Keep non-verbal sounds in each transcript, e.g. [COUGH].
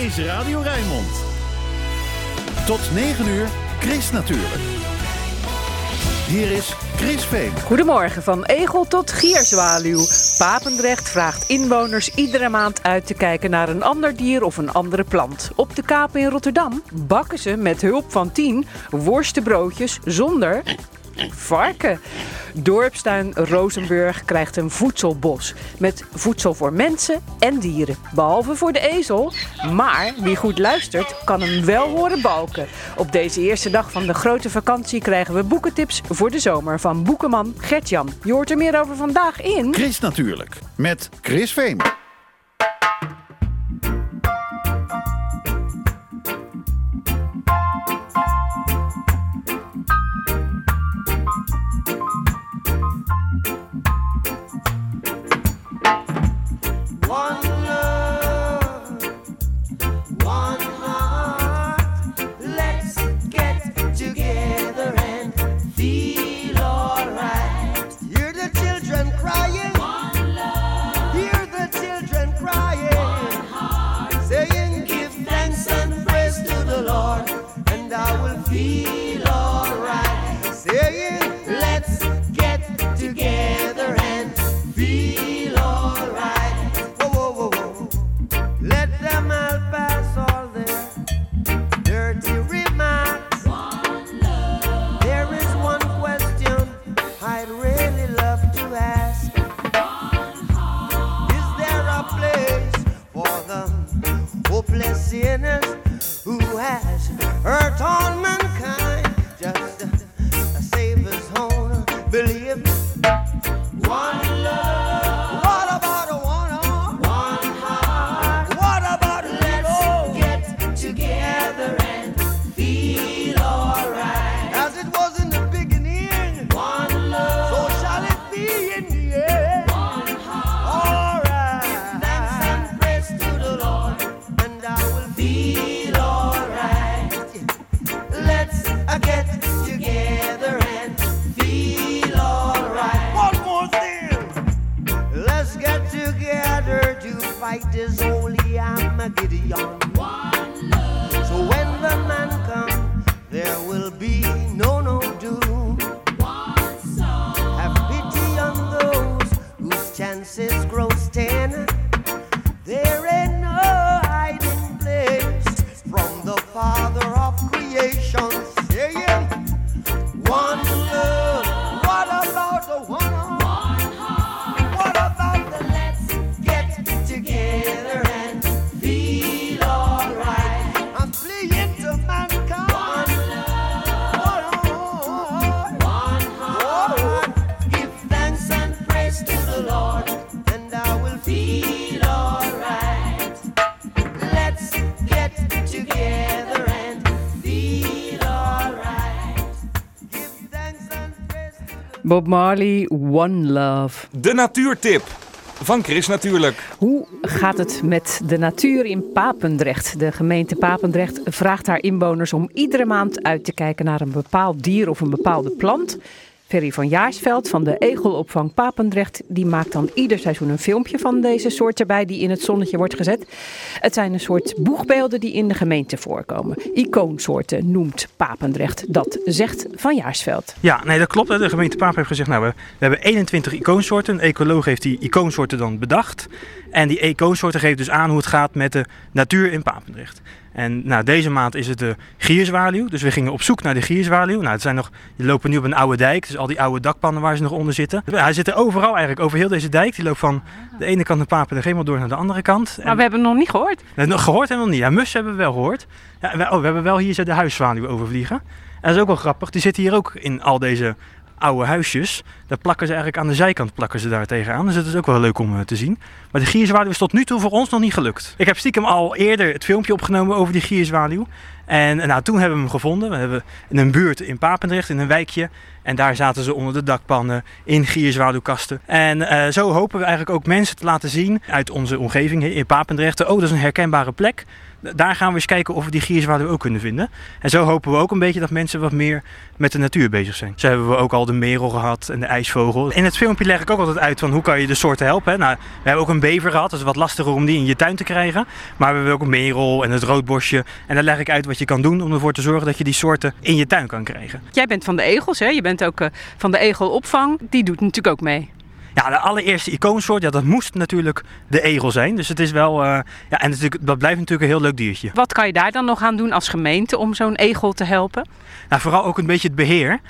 is Radio Rijnmond. Tot 9 uur, Chris natuurlijk. Hier is Chris Veen. Goedemorgen, van egel tot gierzwaluw. Papendrecht vraagt inwoners iedere maand uit te kijken naar een ander dier of een andere plant. Op de Kapen in Rotterdam bakken ze met hulp van tien worstenbroodjes zonder varken. Dorpstuin Rozenburg krijgt een voedselbos. Met voedsel voor mensen en dieren. Behalve voor de ezel. Maar wie goed luistert, kan hem wel horen balken. Op deze eerste dag van de grote vakantie krijgen we boekentips voor de zomer van boekenman Gertjan. Je hoort er meer over vandaag in. Chris natuurlijk, met Chris Veen. helpless sinners who has her torment Bob Marley, One Love. De natuurtip van Chris natuurlijk. Hoe gaat het met de natuur in Papendrecht? De gemeente Papendrecht vraagt haar inwoners om iedere maand uit te kijken naar een bepaald dier of een bepaalde plant. Ferry van Jaarsveld van de Egelopvang Papendrecht die maakt dan ieder seizoen een filmpje van deze soort erbij die in het zonnetje wordt gezet. Het zijn een soort boegbeelden die in de gemeente voorkomen. Icoonsoorten noemt Papendrecht. Dat zegt Van Jaarsveld. Ja, nee, dat klopt. De gemeente Paap heeft gezegd, nou, we, we hebben 21 icoonsoorten. Een ecoloog heeft die icoonsoorten dan bedacht. En die icoonsoorten geven dus aan hoe het gaat met de natuur in Papendrecht. En nou, deze maand is het de gierzwaluw. Dus we gingen op zoek naar de gierzwaluw. Nou, het zijn nog, die lopen nu op een oude dijk. Dus al die oude dakpannen waar ze nog onder zitten. Hij zit er overal eigenlijk, over heel deze dijk. Die loopt van de ene kant van Papendrecht helemaal door naar de andere kant. Maar we hebben hem nog niet gehoord. Nog gehoord hebben we nog niet. Ja, mussen hebben we wel gehoord. Ja, we, oh, we hebben wel hier zo de huiszwaluw overvliegen. En dat is ook wel grappig. Die zitten hier ook in al deze oude huisjes. Daar plakken ze eigenlijk aan de zijkant plakken ze daar tegenaan. Dus dat is ook wel leuk om eh, te zien. Maar de gierzwaluw is tot nu toe voor ons nog niet gelukt. Ik heb stiekem al eerder het filmpje opgenomen over die gierzwaluw. En nou, toen hebben we hem gevonden. We hebben in een buurt in Papendrecht, in een wijkje. En daar zaten ze onder de dakpannen, in gierzwaluwkasten. En eh, zo hopen we eigenlijk ook mensen te laten zien uit onze omgeving in Papendrecht. Oh, dat is een herkenbare plek. Daar gaan we eens kijken of we die gierzwaluw ook kunnen vinden. En zo hopen we ook een beetje dat mensen wat meer met de natuur bezig zijn. Zo hebben we ook al de merel gehad en de ijsvogel. In het filmpje leg ik ook altijd uit van hoe kan je de soorten helpen. Nou, we hebben ook een bever gehad, is wat lastiger om die in je tuin te krijgen. Maar we hebben ook een merel en het roodbosje. En daar leg ik uit wat je kan doen om ervoor te zorgen dat je die soorten in je tuin kan krijgen. Jij bent van de egels, hè? Je bent ook eh, van de egelopvang. Die doet natuurlijk ook mee. Ja, de allereerste icoonsoort, ja, dat moest natuurlijk de egel zijn. Dus het is wel, eh, ja, en natuurlijk, dat blijft natuurlijk een heel leuk diertje. Wat kan je daar dan nog aan doen als gemeente om zo'n egel te helpen? Nou, vooral ook een beetje het beheer.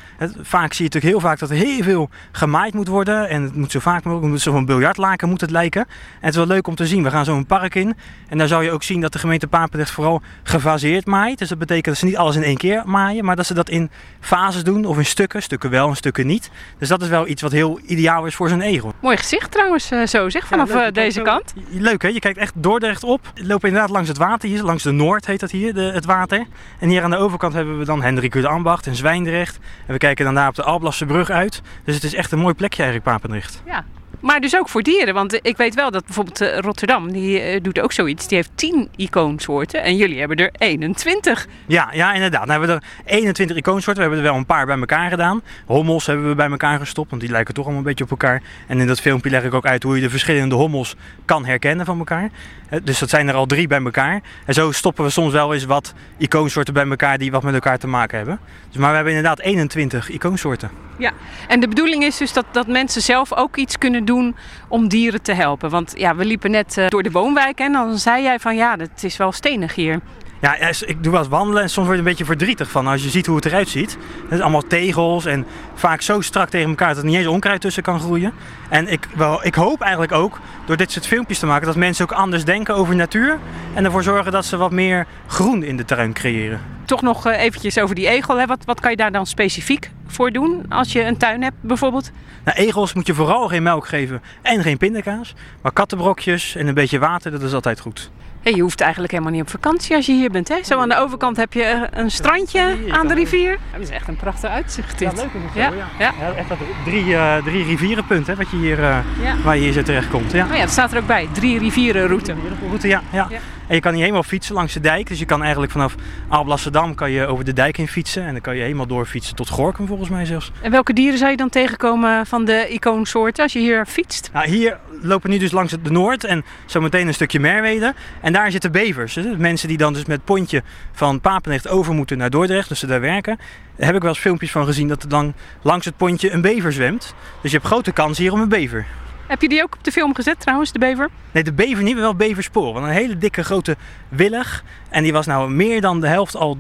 Vaak zie je natuurlijk heel vaak dat er heel veel gemaaid moet worden. En het moet zo vaak mogelijk, moet zo'n biljartlaken moet het lijken. En het is wel leuk om te zien. We gaan zo een park in. En daar zou je ook zien dat de gemeente Papendrecht vooral gefaseerd maait. Dus dat betekent dat ze niet alles in één keer maaien. Maar dat ze dat in fases doen of in stukken. Stukken wel en stukken niet. Dus dat is wel iets wat heel ideaal is voor zo'n egel. Mooi gezicht trouwens, eh, zo zeg, vanaf Ja, leuk. eh, deze kant. Leuk hè, je kijkt echt Dordrecht op. We lopen inderdaad langs het water hier, langs de Noord heet dat hier, de, het water. En hier aan de overkant hebben we dan Hendrik de Ambacht en Zwijndrecht. En we kijken dan daar op de Alblasse brug uit. Dus het is echt een mooi plekje eigenlijk, Papendrecht. Ja. Maar dus ook voor dieren, want ik weet wel dat bijvoorbeeld eh, Rotterdam, die eh, doet ook zoiets. Die heeft 10 icoonsoorten en jullie hebben er 21. Ja, ja, inderdaad. Nou hebben we er 21 icoonsoorten. We hebben er wel een paar bij elkaar gedaan. Hommels hebben we bij elkaar gestopt, want die lijken toch allemaal een beetje op elkaar. En in dat filmpje leg ik ook uit hoe je de verschillende hommels kan herkennen van elkaar. Eh, Dus dat zijn er al drie bij elkaar. En zo stoppen we soms wel eens wat icoonsoorten bij elkaar die wat met elkaar te maken hebben. Dus, maar we hebben inderdaad 21 icoonsoorten. Ja, en de bedoeling is dus dat, dat mensen zelf ook iets kunnen doen om dieren te helpen. Want ja, we liepen net eh, door de woonwijk en dan zei jij van ja, het is wel stenig hier. Ja, ik doe wel eens wandelen en soms word je een beetje verdrietig van als je ziet hoe het eruit ziet. Het is allemaal tegels en vaak zo strak tegen elkaar dat er niet eens onkruid tussen kan groeien. En ik, wel, ik hoop eigenlijk ook door dit soort filmpjes te maken dat mensen ook anders denken over natuur. En ervoor zorgen dat ze wat meer groen in de tuin creëren. Toch nog eh, eventjes over die egel. Hè. Wat, wat kan je daar dan specifiek voor doen als je een tuin hebt bijvoorbeeld? Nou, egels moet je vooral geen melk geven en geen pindakaas. Maar kattenbrokjes en een beetje water, dat is altijd goed. Hey, je hoeft eigenlijk helemaal niet op vakantie als je hier bent. Hè? Zo aan de overkant heb je eh, een strandje hier, aan de rivier. Dat is echt een prachtig uitzicht dit. is het Ja, ja. Ja, echt dat drie, eh, drie hè, wat je hier, eh, Ja. waar je hier zo terecht komt. Ja. Oh ja, dat staat er ook bij. Drie rivierenroute. Route, ja, ja. En je kan niet helemaal fietsen langs de dijk. Dus je kan eigenlijk vanaf Alblasserdam kan je over de dijk in fietsen. En dan kan je helemaal doorfietsen tot Gorkum volgens mij zelfs. En welke dieren zou je dan tegenkomen van de icoonsoorten als je hier fietst? Nou, hier lopen nu dus langs de Noord en zometeen een stukje Merwede. En daar zitten bevers. Dus mensen die dan dus met pontje van Papendrecht over moeten naar Dordrecht. Dus ze daar werken. Daar heb ik wel eens filmpjes van gezien dat er dan langs het pontje een bever zwemt. Dus je hebt grote kans hier om een bever. Heb je die ook op de film gezet trouwens, de bever? Nee, de bever niet, maar wel beverspoor. Want een hele dikke grote willig. En die was nou meer dan de helft al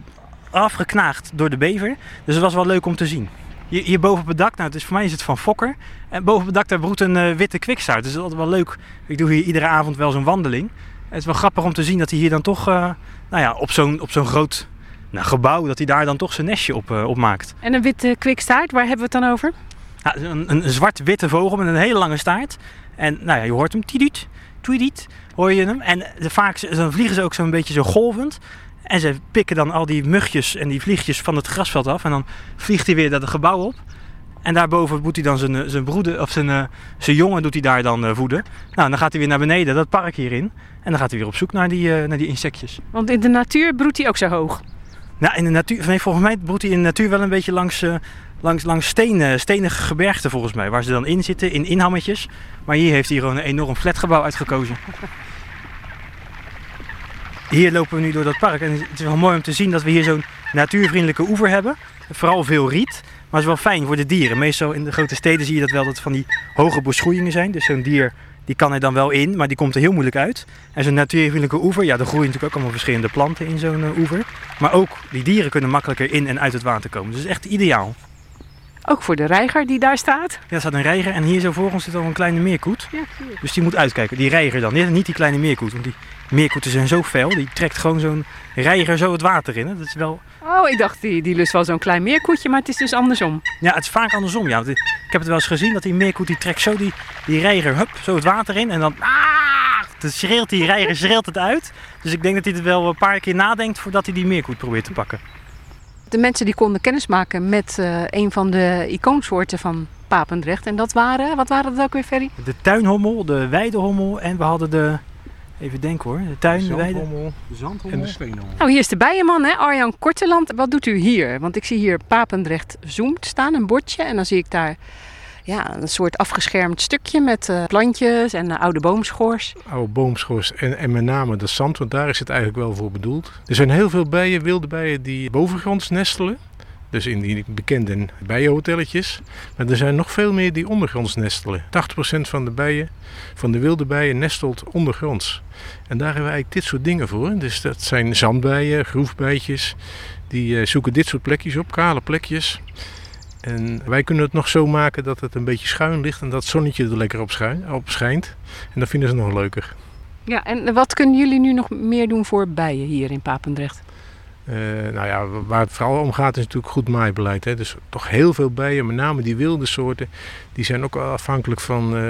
afgeknaagd door de bever. Dus het was wel leuk om te zien. Hier, boven op het dak, nou het is, voor mij is het van Fokker. En boven op het dak daar broedt een eh, witte kwikstaart. Dus dat is altijd wel leuk. Ik doe hier iedere avond wel zo'n wandeling. Het is wel grappig om te zien dat hij hier dan toch, eh, nou ja, op zo'n, op zo'n groot nou, gebouw, dat hij daar dan toch zijn nestje op, eh, op maakt. En een witte kwikstaart, waar hebben we het dan over? Ja, een, een zwart-witte vogel met een hele lange staart. En nou ja, je hoort hem, tiduut, tweediet, hoor je hem. En de, vaak dan vliegen ze ook zo'n beetje zo golvend. En ze pikken dan al die mugjes en die vliegjes van het grasveld af. En dan vliegt hij weer dat gebouw op. En daarboven moet hij dan zijn, eh, zijn broeder, of zijn, eh, zijn jongen doet hij daar dan eh, voeden. Nou, dan gaat hij weer naar beneden, dat park hierin. En dan gaat hij weer op zoek naar die, naar die insectjes. Want in de natuur broedt hij ook zo hoog. Nou, in de natuur, nee, volgens mij broedt hij in de natuur wel een beetje langs, langs, langs stenen, stenige gebergten volgens mij. Waar ze dan in zitten, in inhammetjes. Maar hier heeft hij gewoon een enorm flatgebouw uitgekozen. Hier lopen we nu door dat park en het is wel mooi om te zien dat we hier zo'n natuurvriendelijke oever hebben. Vooral veel riet, maar het is wel fijn voor de dieren. Meestal in de grote steden zie je dat wel dat van die hoge beschoeiingen zijn. Dus zo'n dier die kan er dan wel in, maar die komt er heel moeilijk uit. En zo'n natuurvriendelijke oever, ja, er groeien natuurlijk ook allemaal verschillende planten in zo'n eh, oever. Maar ook die dieren kunnen makkelijker in en uit het water komen. Dus is echt ideaal. Ook voor de reiger die daar staat. Ja, er staat een reiger en hier zo voor ons zit al een kleine meerkoet. Ja, Dus die moet uitkijken. Die reiger dan. Niet- die kleine meerkoet, want die meerkoeten zijn zo fel. Die trekt gewoon zo'n reiger zo het water in. hè. Dat is wel... Oh, ik dacht die, die lust wel zo'n klein meerkoetje, maar het is dus andersom. Ja, het is vaak andersom. Ja. Ik heb het wel eens gezien dat die meerkoet die trekt zo die, die reiger hup, zo het water in. En dan ah, Dan schreeuwt die reiger schreeuwt het uit. Dus ik denk dat hij er wel een paar keer nadenkt voordat hij die meerkoet probeert te pakken. De mensen die konden kennismaken met eh, een van de icoonsoorten van Papendrecht. En dat waren, wat waren dat ook weer, Ferry? De tuinhommel, de weidehommel en we hadden de... Even denken hoor. De tuin, de weide. de zandhommel en de steenhommel. Nou, hier is de bijenman, hè? Arjan Korteland. Wat doet u hier? Want ik zie hier Papendrecht zoomt staan, een bordje. En dan zie ik daar ja, een soort afgeschermd stukje met eh, plantjes en eh, oude boomschors. Oude boomschors en, en met name de zand, want daar is het eigenlijk wel voor bedoeld. Er zijn heel veel bijen, wilde bijen, die bovengronds nestelen. Dus in die bekende bijenhotelletjes. Maar er zijn nog veel meer die ondergronds nestelen. 80% van de bijen, van de wilde bijen, nestelt ondergronds. En daar hebben we eigenlijk dit soort dingen voor. Dus dat zijn zandbijen, groefbijtjes. Die eh, zoeken dit soort plekjes op, kale plekjes. En wij kunnen het nog zo maken dat het een beetje schuin ligt en dat zonnetje er lekker op, op schijnt. En dat vinden ze nog leuker. Ja, en wat kunnen jullie nu nog meer doen voor bijen hier in Papendrecht? Uh, nou ja, waar het vooral om gaat is natuurlijk goed maaibeleid. Hè. Dus toch heel veel bijen, met name die wilde soorten, die zijn ook afhankelijk van uh,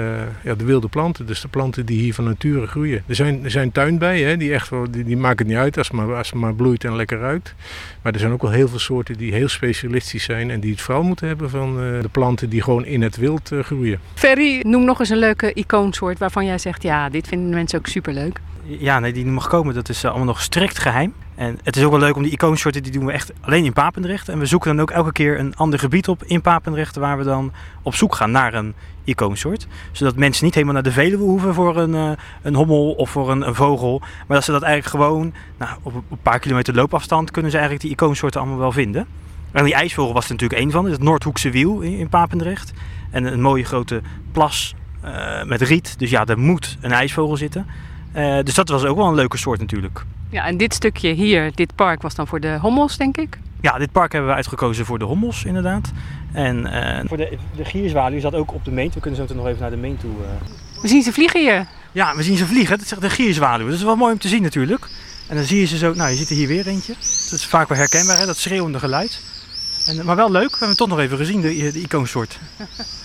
ja, de wilde planten. Dus de planten die hier van nature groeien. Er zijn, er zijn tuinbijen, hè, die, echt, die, die maken het niet uit als het, maar, als het maar bloeit en lekker ruikt. Maar er zijn ook wel heel veel soorten die heel specialistisch zijn en die het vooral moeten hebben van uh, de planten die gewoon in het wild groeien. Ferry, noem nog eens een leuke icoonsoort waarvan jij zegt, ja, dit vinden mensen ook superleuk. Ja, nee, die mag komen, dat is allemaal nog strikt geheim. En het is ook wel leuk om die icoonsoorten, die doen we echt alleen in Papendrecht. En we zoeken dan ook elke keer een ander gebied op in Papendrecht waar we dan op zoek gaan naar een icoonsoort. Zodat mensen niet helemaal naar de Veluwe hoeven voor een, uh, een hommel of voor een, een, vogel. Maar dat ze dat eigenlijk gewoon nou, op een paar kilometer loopafstand kunnen ze eigenlijk die icoonsoorten allemaal wel vinden. En die ijsvogel was er natuurlijk één van, het Noordhoekse wiel in, Papendrecht. En een mooie grote plas uh, met riet. Dus ja, er moet een ijsvogel zitten. Uh, dus dat was ook wel een leuke soort natuurlijk. Ja, en dit stukje hier, dit park, was dan voor de hommels, denk ik? Ja, dit park hebben we uitgekozen voor de hommels, inderdaad. En uh, voor de, de gierzwaluw zat ook op de meent. We kunnen zo nog even naar de meent toe. Uh... We zien ze vliegen hier. Ja, we zien ze vliegen. Dat is de gierzwaluw. Dat is wel mooi om te zien natuurlijk. En dan zie je ze zo, nou je ziet er hier weer eentje. Dat is vaak wel herkenbaar, hè? dat schreeuwende geluid. En, maar wel leuk, we hebben hem toch nog even gezien, de, de icoonsoort. [LAUGHS]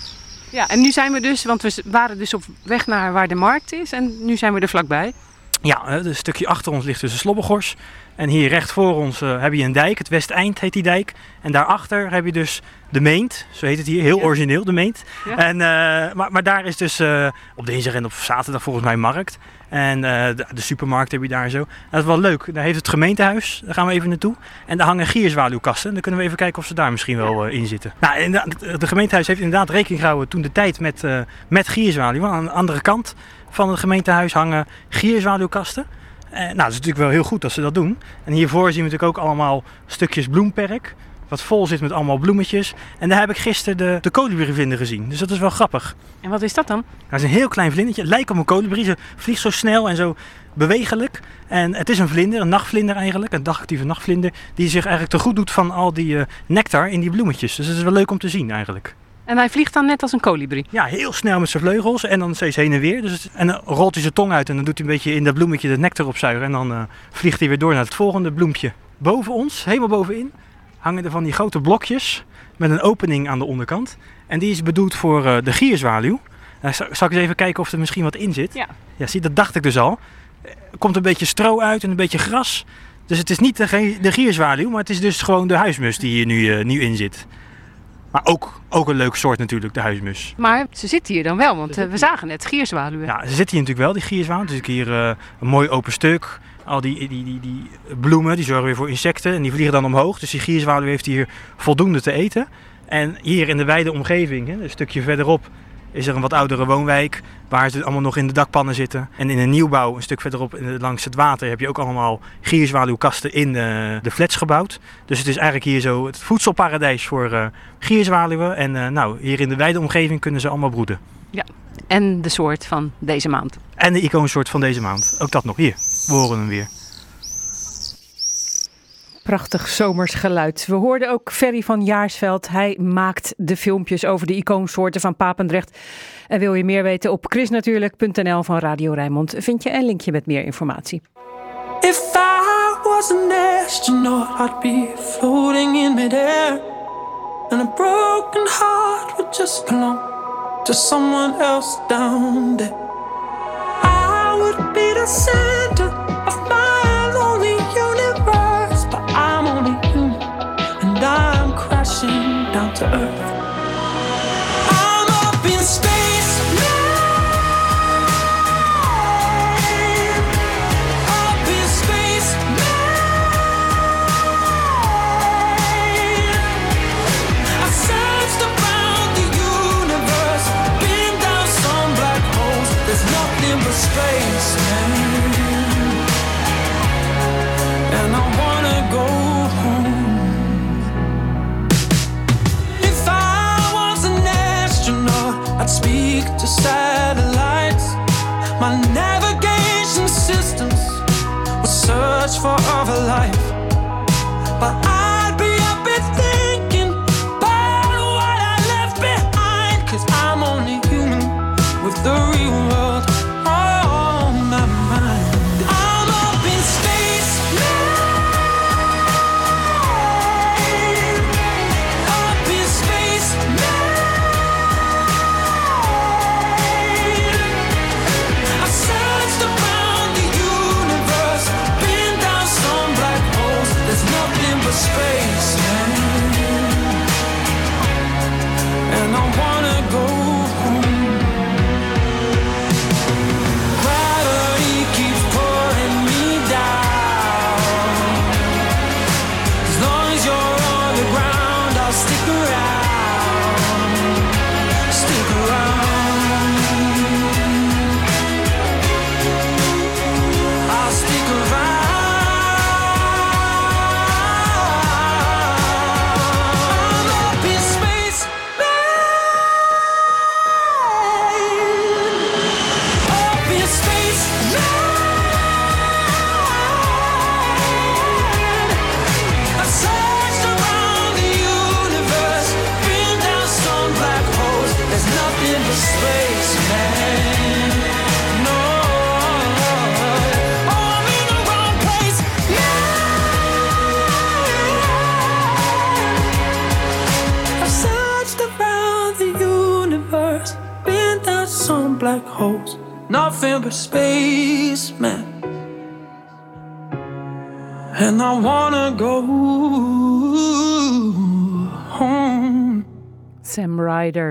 Ja, en nu zijn we dus, want we waren dus op weg naar waar de markt is en nu zijn we er vlakbij. Ja, een stukje achter ons ligt dus de Slobbegors. En hier recht voor ons uh, heb je een dijk, het Westeind heet die dijk. En daarachter heb je dus de Meent, zo heet het hier, heel origineel de Meent. Ja. En, uh, maar, maar daar is dus uh, op dinsdag en op zaterdag volgens mij markt. En de, de, supermarkt heb je daar zo. En dat is wel leuk, daar heeft het gemeentehuis, daar gaan we even naartoe. En daar hangen gierzwaluwkasten, dan kunnen we even kijken of ze daar misschien wel in zitten. Nou, de, gemeentehuis heeft inderdaad rekening gehouden toen de tijd met, met gierzwaluw. Aan de andere kant van het gemeentehuis hangen gierzwaluwkasten. Eh, nou, dat is natuurlijk wel heel goed dat ze dat doen. En hiervoor zien we natuurlijk ook allemaal stukjes bloemperk. Wat vol zit met allemaal bloemetjes. En daar heb ik gisteren de, de gezien. Dus dat is wel grappig. En wat is dat dan? Dat is een heel klein vlindertje. Het lijkt op een kolibrie. Ze vliegt zo snel en zo bewegelijk. En het is een vlinder, een nachtvlinder eigenlijk. Een dagactieve nachtvlinder. Die zich eigenlijk te goed doet van al die uh, nectar in die bloemetjes. Dus dat is wel leuk om te zien eigenlijk. En hij vliegt dan net als een kolibrie? Ja, heel snel met zijn vleugels en dan steeds heen en weer. Dus het, en dan rolt hij zijn tong uit en dan doet hij een beetje in dat bloemetje de nectar opzuigen. En dan uh, vliegt hij weer door naar het volgende bloempje. Boven ons, helemaal bovenin, hangen er van die grote blokjes met een opening aan de onderkant. En die is bedoeld voor uh, de gierzwaluw. Nou, zal ik eens even kijken of er misschien wat in zit? Ja. Ja, zie, dat dacht ik dus al. Er komt een beetje stro uit en een beetje gras. Dus het is niet de, de gierzwaluw, maar het is dus gewoon de huismus die hier nu, uh, nu in zit. Maar ook, ook een leuk soort natuurlijk, de huismus. Maar ze zitten hier dan wel, want uh, we zagen net gierzwaluwen. Ja, ze zitten hier natuurlijk wel, die gierzwaluwen. Dus hier uh, een mooi open stuk. Al die, die, die, die bloemen, die zorgen weer voor insecten. En die vliegen dan omhoog. Dus die gierzwaluw heeft hier voldoende te eten. En hier in de wijde omgeving, hè, een stukje verderop, is er een wat oudere woonwijk waar ze allemaal nog in de dakpannen zitten. En in een nieuwbouw, een stuk verderop langs het water, heb je ook allemaal gierzwaluwkasten in de, de flats gebouwd. Dus het is eigenlijk hier zo het voedselparadijs voor uh, gierzwaluwen. En uh, nou, hier in de wijde omgeving kunnen ze allemaal broeden. Ja, en de soort van deze maand. En de icoonsoort van deze maand. Ook dat nog hier. We horen hem weer. Prachtig zomers geluid. We hoorden ook Ferry van Jaarsveld. Hij maakt de filmpjes over de icoonsoorten van Papendrecht. En wil je meer weten op chrisnatuurlijk.nl van Radio Rijnmond vind je een linkje met meer informatie. If I was an I'd be floating in. And a broken heart would just belong to someone else down there. I would be center of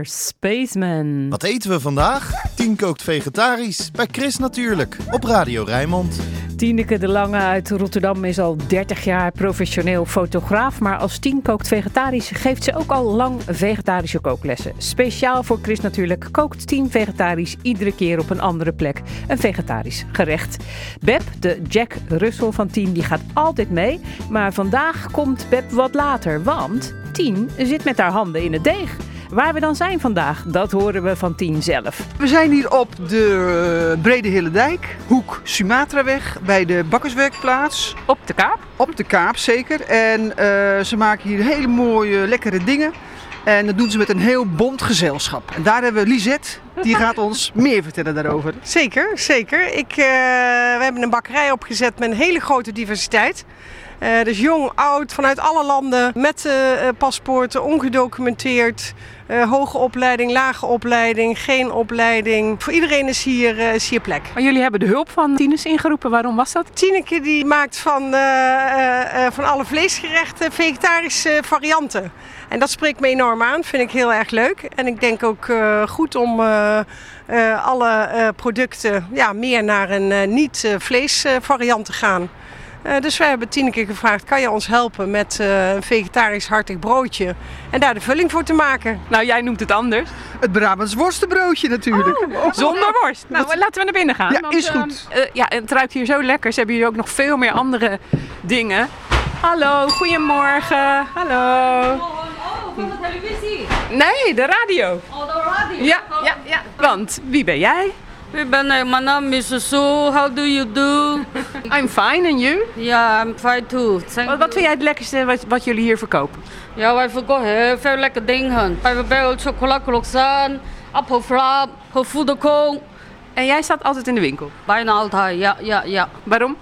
Spaceman. Wat eten we vandaag? Tien kookt vegetarisch. Bij Chris natuurlijk. Op Radio Rijnmond. Tineke de Lange uit Rotterdam is al 30 jaar professioneel fotograaf. Maar als Tien kookt vegetarisch geeft ze ook al lang vegetarische kooklessen. Speciaal voor Chris natuurlijk kookt Tien vegetarisch iedere keer op een andere plek een vegetarisch gerecht. Beb, de Jack Russell van Tien, die gaat altijd mee. Maar vandaag komt Beb wat later, want Tien zit met haar handen in het deeg. Waar we dan zijn vandaag, dat horen we van Tien zelf. We zijn hier op de eh, Brede Hillendijk, hoek Sumatraweg, bij de bakkerswerkplaats. Op de kaap. Op de Kaap zeker. En eh, ze maken hier hele mooie, lekkere dingen. En dat doen ze met een heel bond gezelschap. En daar hebben we Lisette, die [LAUGHS] gaat ons meer vertellen daarover. Zeker, zeker. Ik, eh, we hebben een bakkerij opgezet met een hele grote diversiteit. Eh, dus jong, oud, vanuit alle landen, met paspoorten, ongedocumenteerd. Eh, hoge opleiding, lage opleiding, geen opleiding. Voor iedereen is hier, eh, is hier plek. Maar jullie hebben de hulp van Tines ingeroepen. Waarom was dat? Tineke die maakt van, eh, van alle vleesgerechten vegetarische varianten. En dat spreekt me enorm aan, vind ik heel erg leuk. En ik denk ook goed om alle producten ja, meer naar een eh, niet-vleesvariant te gaan. Eh, dus wij hebben Tineke gevraagd, kan je ons helpen met eh, een vegetarisch hartig broodje en daar de vulling voor te maken? Nou, jij noemt het anders. Het Brabants worstenbroodje natuurlijk. Zonder worst. Nou, laten we naar binnen gaan. Ja, is ehm, goed. eh, ja, het ruikt hier zo lekker. Ze hebben hier ook nog veel meer andere dingen. Hallo, goedemorgen. Hallo. van de televisie. Nee, de radio. Oh, de radio. Ja, ja, ja. Want wie ben jij? Ik ben, eh, mijn naam is Sue. How do you do? I'm fine, and you? Ja, I'm fine too. Thank Wat, wat vind jij het lekkerste wat, wat jullie hier verkopen? Ja, wij verkopen heel veel lekkere dingen. Bijvoorbeeld chocola croissant, appelflap. En jij staat altijd in de winkel? Bijna altijd, ja, ja, ja. Waarom?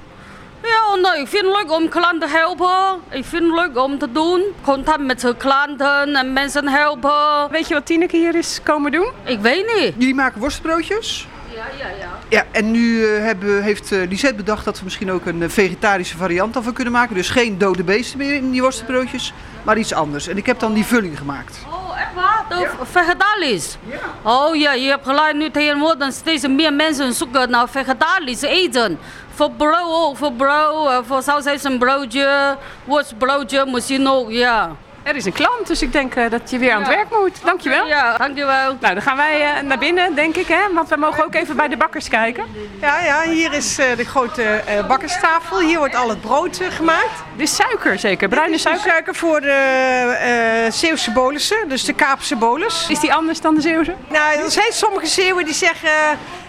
Ja, nee, ik vind het leuk om klanten te helpen. Ik vind het leuk om te doen. Contact met de klanten en mensen helpen. Weet je wat Tineke hier is komen doen? Ik weet niet. Jullie maken worstbroodjes? Ja, ja, ja. Ja, en nu eh, hebben, heeft eh, Lisette bedacht dat we misschien ook een eh, vegetarische variant van kunnen maken. Dus geen dode beesten meer in die worstenbroodjes, maar iets anders. En ik heb dan die vulling gemaakt. Oh, echt waar? De vegetarisch? Oh ja, je hebt gelijk. Nu tegenwoordig steeds meer mensen zoeken naar vegetarisch eten. Voor brood ook, voor brood, voor sausage broodje, worstbroodje, misschien ook, ja. Er is een klant, dus ik denk eh, dat je weer aan het werk moet. Dankjewel. Ja, dankjewel. Nou, dan gaan wij eh, naar binnen, denk ik, hè? Want we mogen ook even bij de bakkers kijken. Ja, ja, hier is eh, de grote eh, bakkerstafel. Hier wordt al het brood gemaakt. Dit is suiker zeker, bruine Dit is de suiker. suiker voor de eh Zeeuwse bolussen, dus de Kaapse bolus. Is die anders dan de Zeeuwse? Nou, er zijn sommige Zeeuwen die zeggen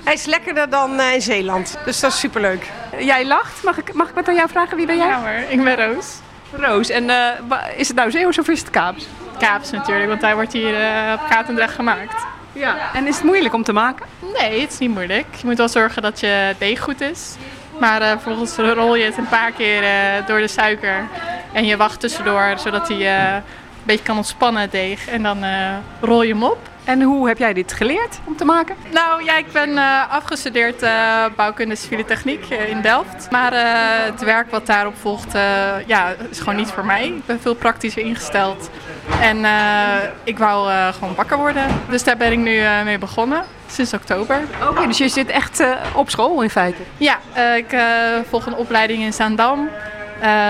hij is lekkerder dan eh, in Zeeland. Dus dat is superleuk. Jij lacht. Mag ik, mag ik wat aan jou vragen? Wie ben jij? Ja hoor, ik ben Roos. Roos. En eh, is het nou Zeeuws of is het Kaaps? Kaaps natuurlijk, want hij wordt hier eh, op Katendrecht gemaakt. Ja. En is het moeilijk om te maken? Nee, het is niet moeilijk. Je moet wel zorgen dat je deeg goed is. Maar eh, vervolgens rol je het een paar keer eh, door de suiker. En je wacht tussendoor, zodat hij eh, beetje kan ontspannen, het deeg. En dan eh, rol je hem op. En hoe heb jij dit geleerd om te maken? Nou ja, ik ben eh, afgestudeerd eh, bouwkunde civiele techniek in Delft. Maar het werk wat daarop volgt, ja, is gewoon niet voor mij. Ik ben veel praktischer ingesteld. En ik wou gewoon bakker worden. Dus daar ben ik nu mee begonnen, sinds oktober. Oké, dus je zit echt op school in feite? Ja, ik volg een opleiding in Zaandam.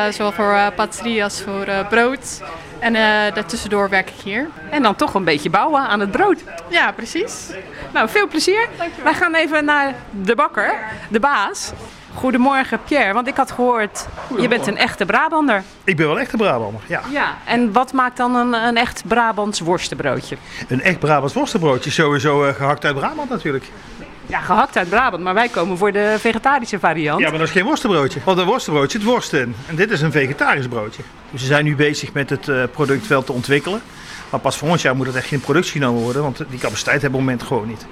zowel voor patisserie als voor brood. En eh daartussendoor werk ik hier. En dan toch een beetje bouwen aan het brood. Ja, precies. Nou, veel plezier. Wij gaan even naar de bakker, de baas. Goedemorgen Pierre, want ik had gehoord, je bent een echte Brabander. Ik ben wel echt een Brabander, ja. Ja. En wat maakt dan een, een echt Brabants worstenbroodje? Een echt Brabants worstenbroodje, sowieso eh, gehakt uit Brabant natuurlijk. Ja, gehakt uit Brabant, maar wij komen voor de vegetarische variant. Ja, maar dat is geen worstenbroodje. Want een worstenbroodje zit worst in. En dit is een vegetarisch broodje. Dus we zijn nu bezig met het eh, product wel te ontwikkelen. Maar pas volgend jaar moet het echt geen productie genomen worden, want die capaciteit hebben we op het moment gewoon niet.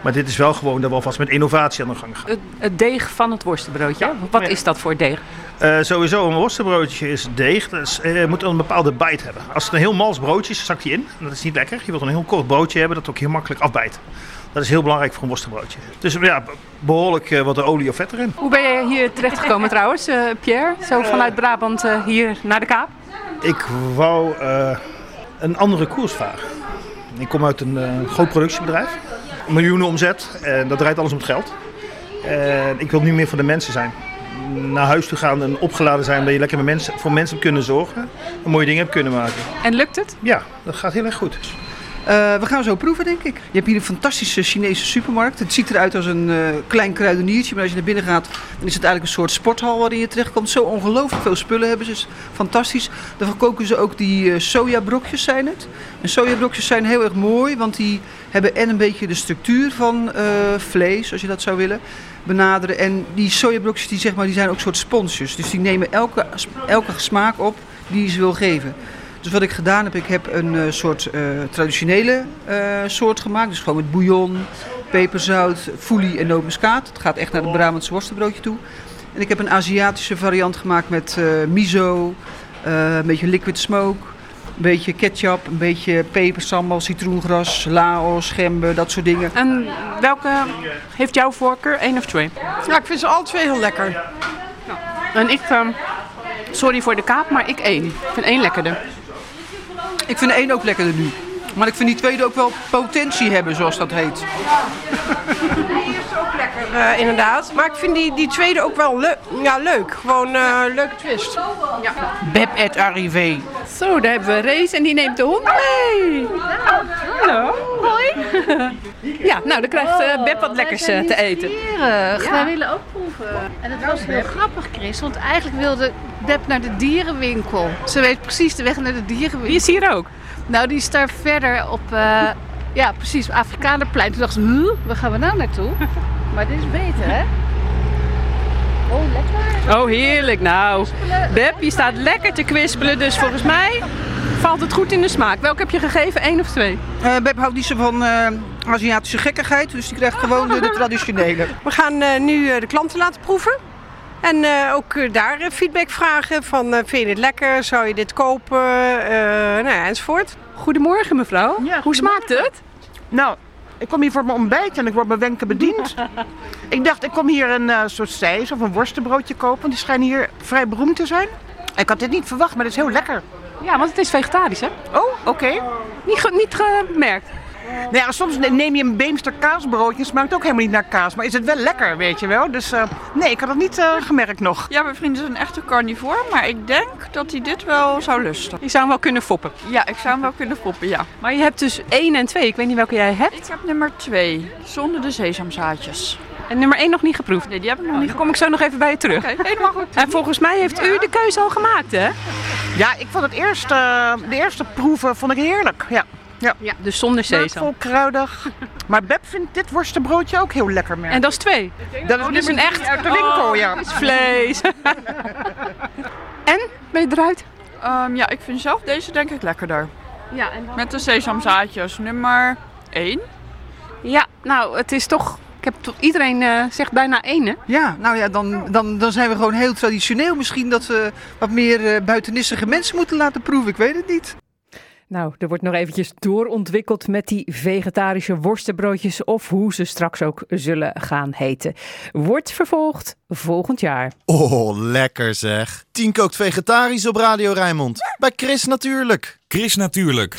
Maar dit is wel gewoon dat we alvast met innovatie aan de gang gaan. Het, het deeg van het worstenbroodje. Wat is dat voor deeg? Eh, sowieso, een worstenbroodje is deeg. Is, eh, moet een bepaalde bite hebben. Als het een heel mals broodje is, zakt die in. Dat is niet lekker. Je wilt een heel kort broodje hebben dat ook heel makkelijk afbijt. Dat is heel belangrijk voor een worstenbroodje. Dus ja, behoorlijk eh, wat olie of vet erin. Hoe ben je hier terechtgekomen [LAUGHS] trouwens, eh, Pierre? Zo vanuit Brabant eh, hier naar de Kaap? Ik wou eh, een andere koers varen. Ik kom uit een eh, groot productiebedrijf. Miljoenen omzet en dat draait alles om het geld. En ik wil nu meer voor de mensen zijn. Naar huis toe gaan en opgeladen zijn dat je lekker met mensen, voor mensen hebt kunnen zorgen. En mooie dingen hebt kunnen maken. En lukt het? Ja, dat gaat heel erg goed. Eh, we gaan zo proeven, denk ik. Je hebt hier een fantastische Chinese supermarkt. Het ziet eruit als een eh, klein kruideniertje, maar als je naar binnen gaat, dan is het eigenlijk een soort sporthal waarin je terechtkomt. Zo ongelooflijk veel spullen hebben ze. is fantastisch. Dan verkopen ze ook die eh, sojabrokjes, zijn het. En sojabrokjes zijn heel erg mooi, want die hebben en een beetje de structuur van vlees, als je dat zou willen, benaderen. En die sojabrokjes die, zeg maar, die zijn ook soort sponsjes. Dus die nemen elke, elke smaak op die je ze wil geven. Dus wat ik gedaan heb, ik heb een eh, soort eh, traditionele eh, soort gemaakt. Dus gewoon met bouillon, peperzout, foelie en nootmuskaat. Het gaat echt naar het Brabantse worstenbroodje toe. En ik heb een Aziatische variant gemaakt met eh, miso, eh, een beetje liquid smoke, een beetje ketchup, een beetje peper, sambal, citroengras, laos, gember, dat soort dingen. En welke heeft jouw voorkeur? Eén of twee? Ja, ik vind ze alle twee heel lekker. En ik, ehm, sorry voor de kaap, maar ik één. Ik vind één lekkerder. Ik vind de één ook lekkerder nu. Maar ik vind die tweede ook wel potentie hebben, zoals dat heet. Die is ook lekker, eh, inderdaad. Maar ik vind die, die tweede ook wel leuk. Ja, leuk. Gewoon eh leuke twist. Ja. Beb et arrivé. Zo, daar hebben we Rees en die neemt de hond mee. Hallo. Ja, nou, dan krijgt eh, Beb wat lekkers eh, te eten. Nieuwsgierig. Wij willen ook proeven. En het was heel grappig, Chris, want eigenlijk wilde Beb naar de dierenwinkel. Ze weet precies de weg naar de dierenwinkel. Die is hier ook? Nou, die is daar verder op, eh, ja precies, Afrikanerplein. Toen dacht ze, huh, waar gaan we nou naartoe? [LAUGHS] Maar dit is beter, hè? Oh, lekker. Oh, heerlijk. Nou, Beb, je staat lekker te kwispelen, dus volgens mij valt het goed in de smaak. Welke heb je gegeven? Eén of twee? Eh, Beb houdt niet zo van eh, Aziatische gekkigheid, dus die krijgt gewoon de, de traditionele. [LAUGHS] We gaan eh, nu eh, de klanten laten proeven. En eh, ook daar feedback vragen van eh, vind je dit lekker? Zou je dit kopen? Eh, nou ja, enzovoort. Goedemorgen mevrouw. Hoe smaakt het? Nou, Ik kom hier voor mijn ontbijt en ik word mijn wenken bediend. [LAUGHS] ik dacht, ik kom hier een uh, soort sijs of een worstenbroodje kopen. want Die schijnen hier vrij beroemd te zijn. Ik had dit niet verwacht, maar het is heel lekker. Ja, want het is vegetarisch, hè? Oh, oké. Niet, niet gemerkt. Nou ja, soms neem je een Beemster kaasbroodje. Smaakt ook helemaal niet naar kaas. Maar is het wel lekker, weet je wel. Dus eh, nee, ik had het niet eh, gemerkt nog. Ja, mijn vriend is een echte carnivore, maar ik denk dat hij dit wel zou lusten. Je zou hem wel kunnen foppen. Ja, ik zou hem wel kunnen foppen, ja. Maar je hebt dus 1 en 2. Ik weet niet welke jij hebt. Ik heb nummer 2, zonder de sesamzaadjes. En nummer 1 nog niet geproefd? Nee, die heb ik nog Nou, niet dan kom ik zo nog even bij je terug. Oké, helemaal goed. En volgens mij heeft u de keuze al gemaakt, hè? Ja, ik vond het eerste, eh, de eerste proeven vond ik heerlijk. Ja. Ja. ja, dus zonder sesam. Smaakvol, kruidig. [LAUGHS] Maar Beb vindt dit worstenbroodje ook heel lekker, merk En dat is twee? Dat is Oh, is een echt uit de winkel, Oh, ja. Is vlees. [LAUGHS] en? Ben je eruit? Ehm, ja, ik vind zelf deze denk ik lekkerder. Ja, en Met de sesamzaadjes, nummer 1. Ja, nou, het is toch... Ik heb toch iedereen eh, zegt bijna één, hè? Ja, nou ja, dan, dan, dan zijn we gewoon heel traditioneel. Misschien dat we wat meer eh, buitenissige mensen moeten laten proeven. Ik weet het niet. Nou, er wordt nog eventjes doorontwikkeld met die vegetarische worstenbroodjes of hoe ze straks ook zullen gaan heten. Wordt vervolgd volgend jaar. Oh, lekker zeg. Tien kookt vegetarisch op Radio Rijnmond. Bij Chris natuurlijk. Chris natuurlijk.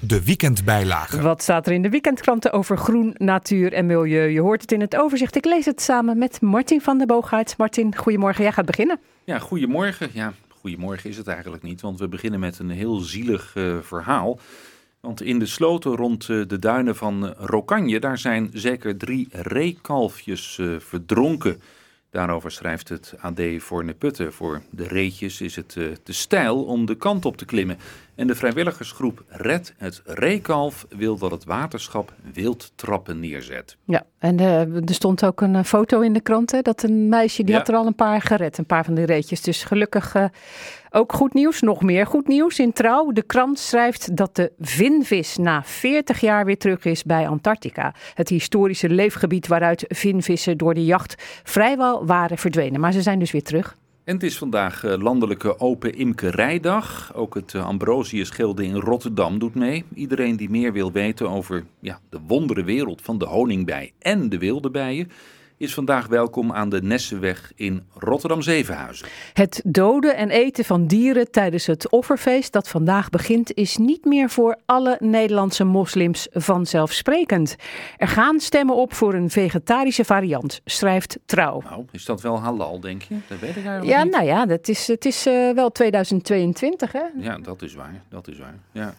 De weekendbijlage. Wat staat er in de weekendkranten over groen, natuur en milieu? Je hoort het in het overzicht. Ik lees het samen met Martin van der Boogaard. Martin, goedemorgen. Jij gaat beginnen. Ja, goedemorgen. Ja, goedemorgen is het eigenlijk niet, want we beginnen met een heel zielig eh, verhaal. Want in de sloten rond eh, de duinen van eh, Rokanje, daar zijn zeker drie reekalfjes verdronken. Daarover schrijft het AD voor Neputten. Voor de reetjes is het te steil om de kant op te klimmen. En de vrijwilligersgroep Red het Reekalf wil dat het waterschap wildtrappen neerzet. Ja, en eh, er stond ook een eh, foto in de krant, hè, dat een meisje die Ja. had er al een paar gered, een paar van die reetjes. Dus gelukkig eh, ook goed nieuws, nog meer goed nieuws in Trouw. De krant schrijft dat de vinvis na 40 jaar weer terug is bij Antarctica. Het historische leefgebied waaruit vinvissen door de jacht vrijwel waren verdwenen. Maar ze zijn dus weer terug. En het is vandaag eh, landelijke open imkerijdag. Ook het eh, Ambrosius Gilde in Rotterdam doet mee. Iedereen die meer wil weten over ja, de wondere wereld van de honingbij en de wilde bijen... is vandaag welkom aan de Nessenweg in Rotterdam-Zevenhuizen. Het doden en eten van dieren tijdens het offerfeest dat vandaag begint is niet meer voor alle Nederlandse moslims vanzelfsprekend. Er gaan stemmen op voor een vegetarische variant, schrijft Trouw. Nou, is dat wel halal, denk je? Dat weet ik eigenlijk Ja, niet. nou ja, dat is, het is eh, wel 2022 hè? Ja, dat is waar. Dat is waar. Ja.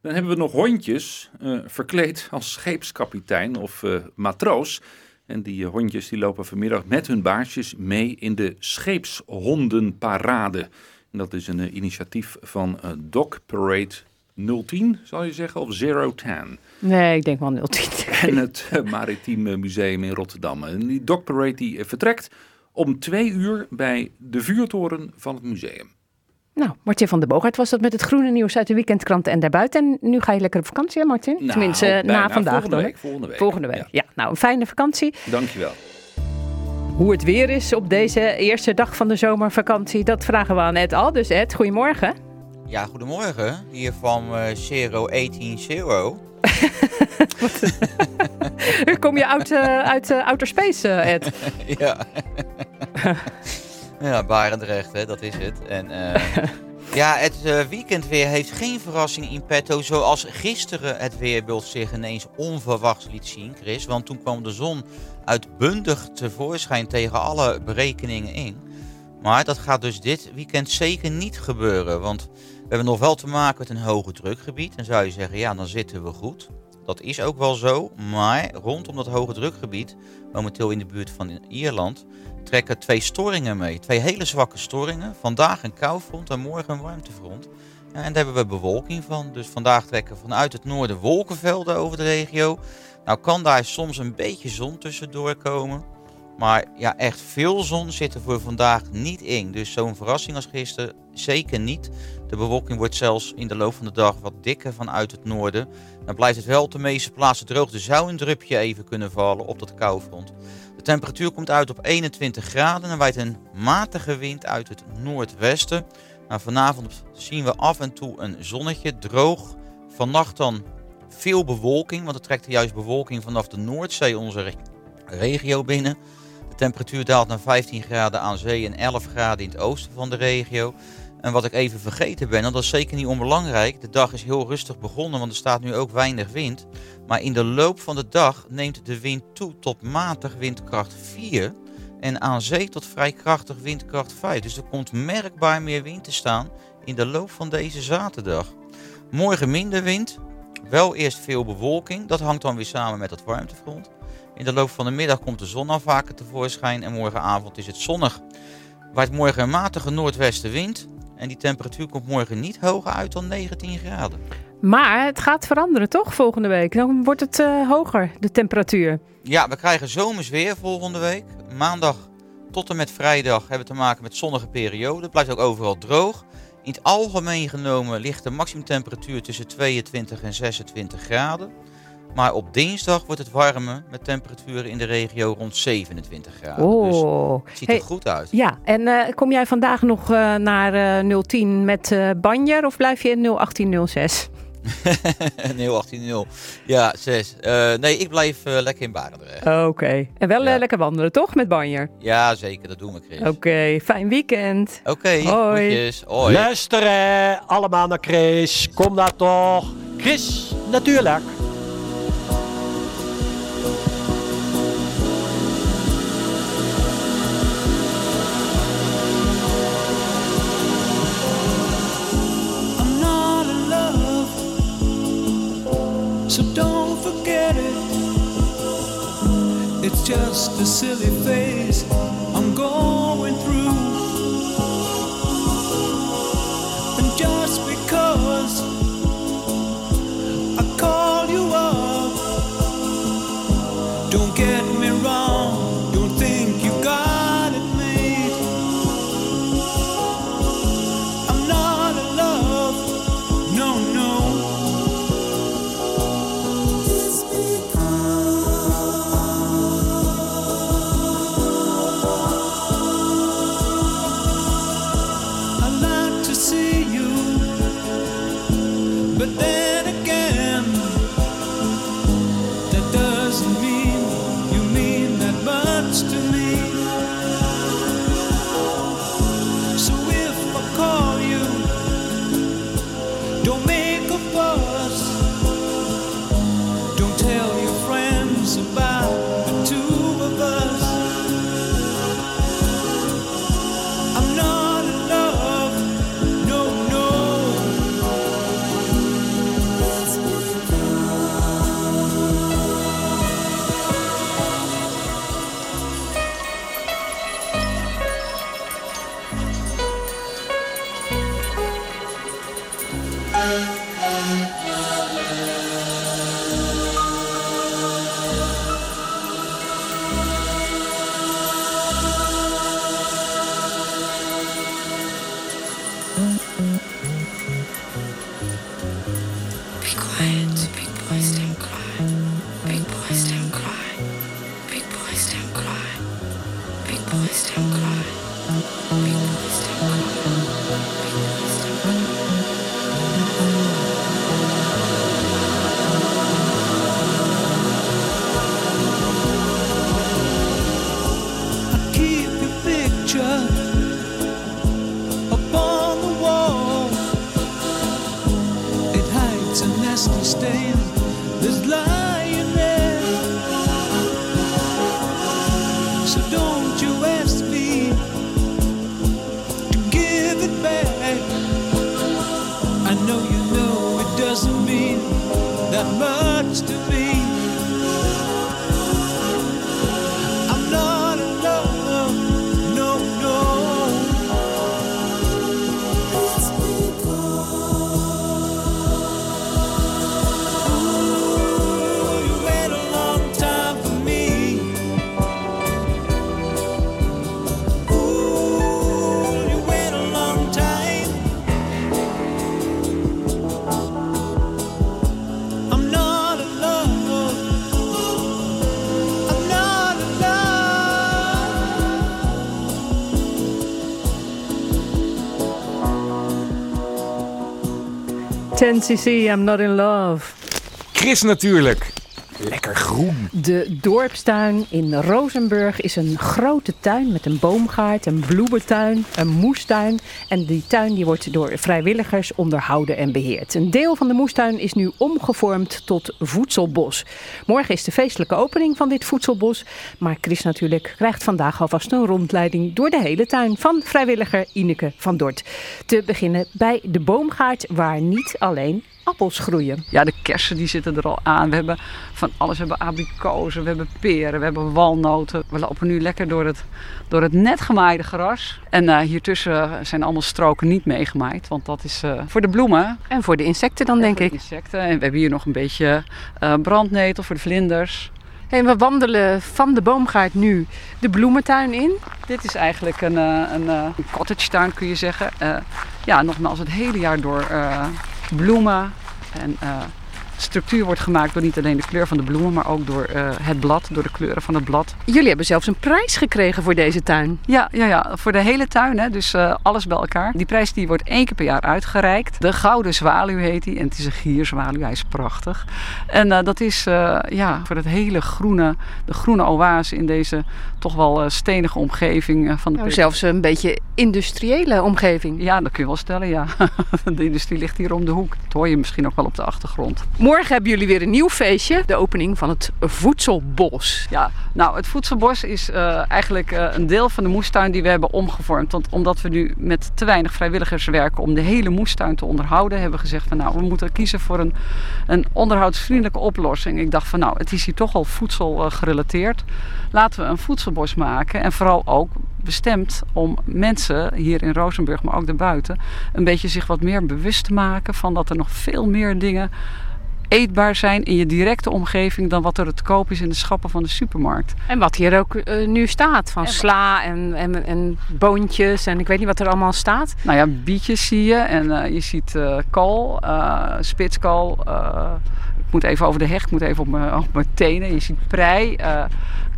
Dan hebben we nog hondjes, eh, verkleed als scheepskapitein of eh, matroos. En die eh, hondjes die lopen vanmiddag met hun baarsjes mee in de scheepshondenparade. En dat is een eh, initiatief van eh, Dog Parade 010, zal je zeggen, of 010. Nee, ik denk wel 010. [LAUGHS] En het Maritiem Museum in Rotterdam. En die Dog Parade die vertrekt om twee uur bij de vuurtoren van het museum. Nou, Martin van der Boogaard was dat met het groene nieuws uit de weekendkranten en daarbuiten. En nu ga je lekker op vakantie, hè Martin? Nou, Tenminste, bijna. na vandaag Volgende week, volgende week. Volgende week, ja. Nou, een fijne vakantie. Dankjewel. Hoe het weer is op deze eerste dag van de zomervakantie, dat vragen we aan Ed al. Dus Ed, goedemorgen. Ja, goedemorgen. Hier van eh Zero 18 Zero. [LAUGHS] Kom je uit, eh, uit eh, outer space, Ed? [LAUGHS] ja. [LAUGHS] ja, Barendrecht, hè, dat is het. En, eh, [LAUGHS] ja, het eh, weekendweer heeft geen verrassing in petto. Zoals gisteren het weerbeeld zich ineens onverwachts liet zien, Chris. Want toen kwam de zon uitbundig tevoorschijn tegen alle berekeningen in. Maar dat gaat dus dit weekend zeker niet gebeuren. Want we hebben nog wel te maken met een hoge drukgebied. En zou je zeggen, ja, dan zitten we goed. Dat is ook wel zo. Maar rondom dat hoge drukgebied, momenteel in de buurt van Ierland, trekken twee storingen mee. Twee hele zwakke storingen. Vandaag een koufront en morgen een warmtefront. En daar hebben we bewolking van. Dus vandaag trekken vanuit het noorden wolkenvelden over de regio. Nou kan daar soms een beetje zon tussendoor komen. Maar ja, echt veel zon zit er voor vandaag niet in. Dus zo'n verrassing als gisteren zeker niet. De bewolking wordt zelfs in de loop van de dag wat dikker vanuit het noorden. Dan blijft het wel op de meeste plaatsen droog. Er zou een drupje even kunnen vallen op dat koufront. De temperatuur komt uit op 21 graden en waait een matige wind uit het noordwesten. Nou, vanavond zien we af en toe een zonnetje, droog. Vannacht dan Veel bewolking, want er trekt juist bewolking vanaf de Noordzee onze re- regio binnen. De temperatuur daalt naar 15 graden aan zee en 11 graden in het oosten van de regio. En wat ik even vergeten ben, en dat is zeker niet onbelangrijk. De dag is heel rustig begonnen, want er staat nu ook weinig wind. Maar in de loop van de dag neemt de wind toe tot matig windkracht 4. En aan zee tot vrij krachtig windkracht 5. Dus er komt merkbaar meer wind te staan in de loop van deze zaterdag. Morgen minder wind, wel eerst veel bewolking. Dat hangt dan weer samen met het warmtefront. In de loop van de middag komt de zon al vaker tevoorschijn en morgenavond is het zonnig. Waait morgen een matige noordwestenwind en die temperatuur komt morgen niet hoger uit dan 19 graden. Maar het gaat veranderen toch volgende week? Dan wordt het eh, hoger, de temperatuur. Ja, we krijgen zomers weer volgende week. Maandag tot en met vrijdag hebben we te maken met zonnige periode. Het blijft ook overal droog. In het algemeen genomen ligt de maximumtemperatuur tussen 22 en 26 graden. Maar op dinsdag wordt het warmer met temperaturen in de regio rond 27 graden. Oh. Dus het ziet Hey, er goed uit. Ja, en eh, kom jij vandaag nog eh, naar eh 010 met eh Banjer of blijf je in 01806? nee, 18 Ja, 6. nee, ik blijf lekker in Barendrecht. Oké. En wel lekker wandelen, toch? Met Banjer? Ja, zeker. Dat doen we, Chris. Oké, fijn weekend. Oké, Hoi. groetjes. Hoi. Luisteren allemaal naar Chris. Kom daar toch. Chris, natuurlijk. So don't forget it. It's just a silly phase 10cc, I'm not in love. Chris natuurlijk. Lekker groen. De dorpstuin in Rozenburg is een grote tuin met een boomgaard, een bloementuin, een moestuin. En die tuin die wordt door vrijwilligers onderhouden en beheerd. Een deel van de moestuin is nu omgevormd tot voedselbos. Morgen is de feestelijke opening van dit voedselbos. Maar Chris natuurlijk krijgt vandaag alvast een rondleiding door de hele tuin van vrijwilliger Ineke van Dort. Te beginnen bij de boomgaard waar niet alleen appels groeien. Ja, de kersen die zitten er al aan. We hebben van alles. We hebben abrikozen, we hebben peren, we hebben walnoten. We lopen nu lekker door het, door het net gemaaide gras. En uh, hiertussen zijn allemaal stroken niet meegemaaid. Want dat is uh, voor de bloemen. En voor de insecten dan, denk voor ik. De insecten. En we hebben hier nog een beetje uh, brandnetel voor de vlinders. Hey, we wandelen van de boomgaard nu de bloementuin in. Dit is eigenlijk een, een, een cottage tuin, kun je zeggen. ja, nogmaals, het hele jaar door bloemen en uh, structuur wordt gemaakt door niet alleen de kleur van de bloemen, maar ook door uh, het blad, door de kleuren van het blad. Jullie hebben zelfs een prijs gekregen voor deze tuin. Ja, ja, ja voor de hele tuin, hè, dus uh, alles bij elkaar. Die prijs die wordt één keer per jaar uitgereikt. De Gouden Zwaluw heet hij en het is een gierzwaluw, hij is prachtig. En dat is ja, voor het hele groene, de groene oase in deze toch wel stenige omgeving van de nou, Zelfs een beetje industriële omgeving. Ja, dat kun je wel stellen, ja. [LAUGHS] De industrie ligt hier om de hoek. Dat hoor je misschien ook wel op de achtergrond. Morgen hebben jullie weer een nieuw feestje. De opening van het Voedselbos. Ja, nou het Voedselbos is uh, eigenlijk uh, een deel van de moestuin die we hebben omgevormd. Want omdat we nu met te weinig vrijwilligers werken om de hele moestuin te onderhouden, hebben we gezegd van nou, we moeten kiezen voor een, een onderhoudsvriendelijke oplossing. Ik dacht van nou, het is hier toch al voedsel uh, gerelateerd. Laten we een voedselbos maken en vooral ook bestemd om mensen hier in Rozenburg, maar ook daarbuiten, een beetje zich wat meer bewust te maken van dat er nog veel meer dingen eetbaar zijn in je directe omgeving dan wat er te koop is in de schappen van de supermarkt. En wat hier ook uh, nu staat, van en sla en, en, en boontjes en ik weet niet wat er allemaal staat. Nou ja, bietjes zie je en uh, je ziet uh, kool, spitskool. Moet even over de hecht, ik moet even op mijn, tenen. Je ziet prei,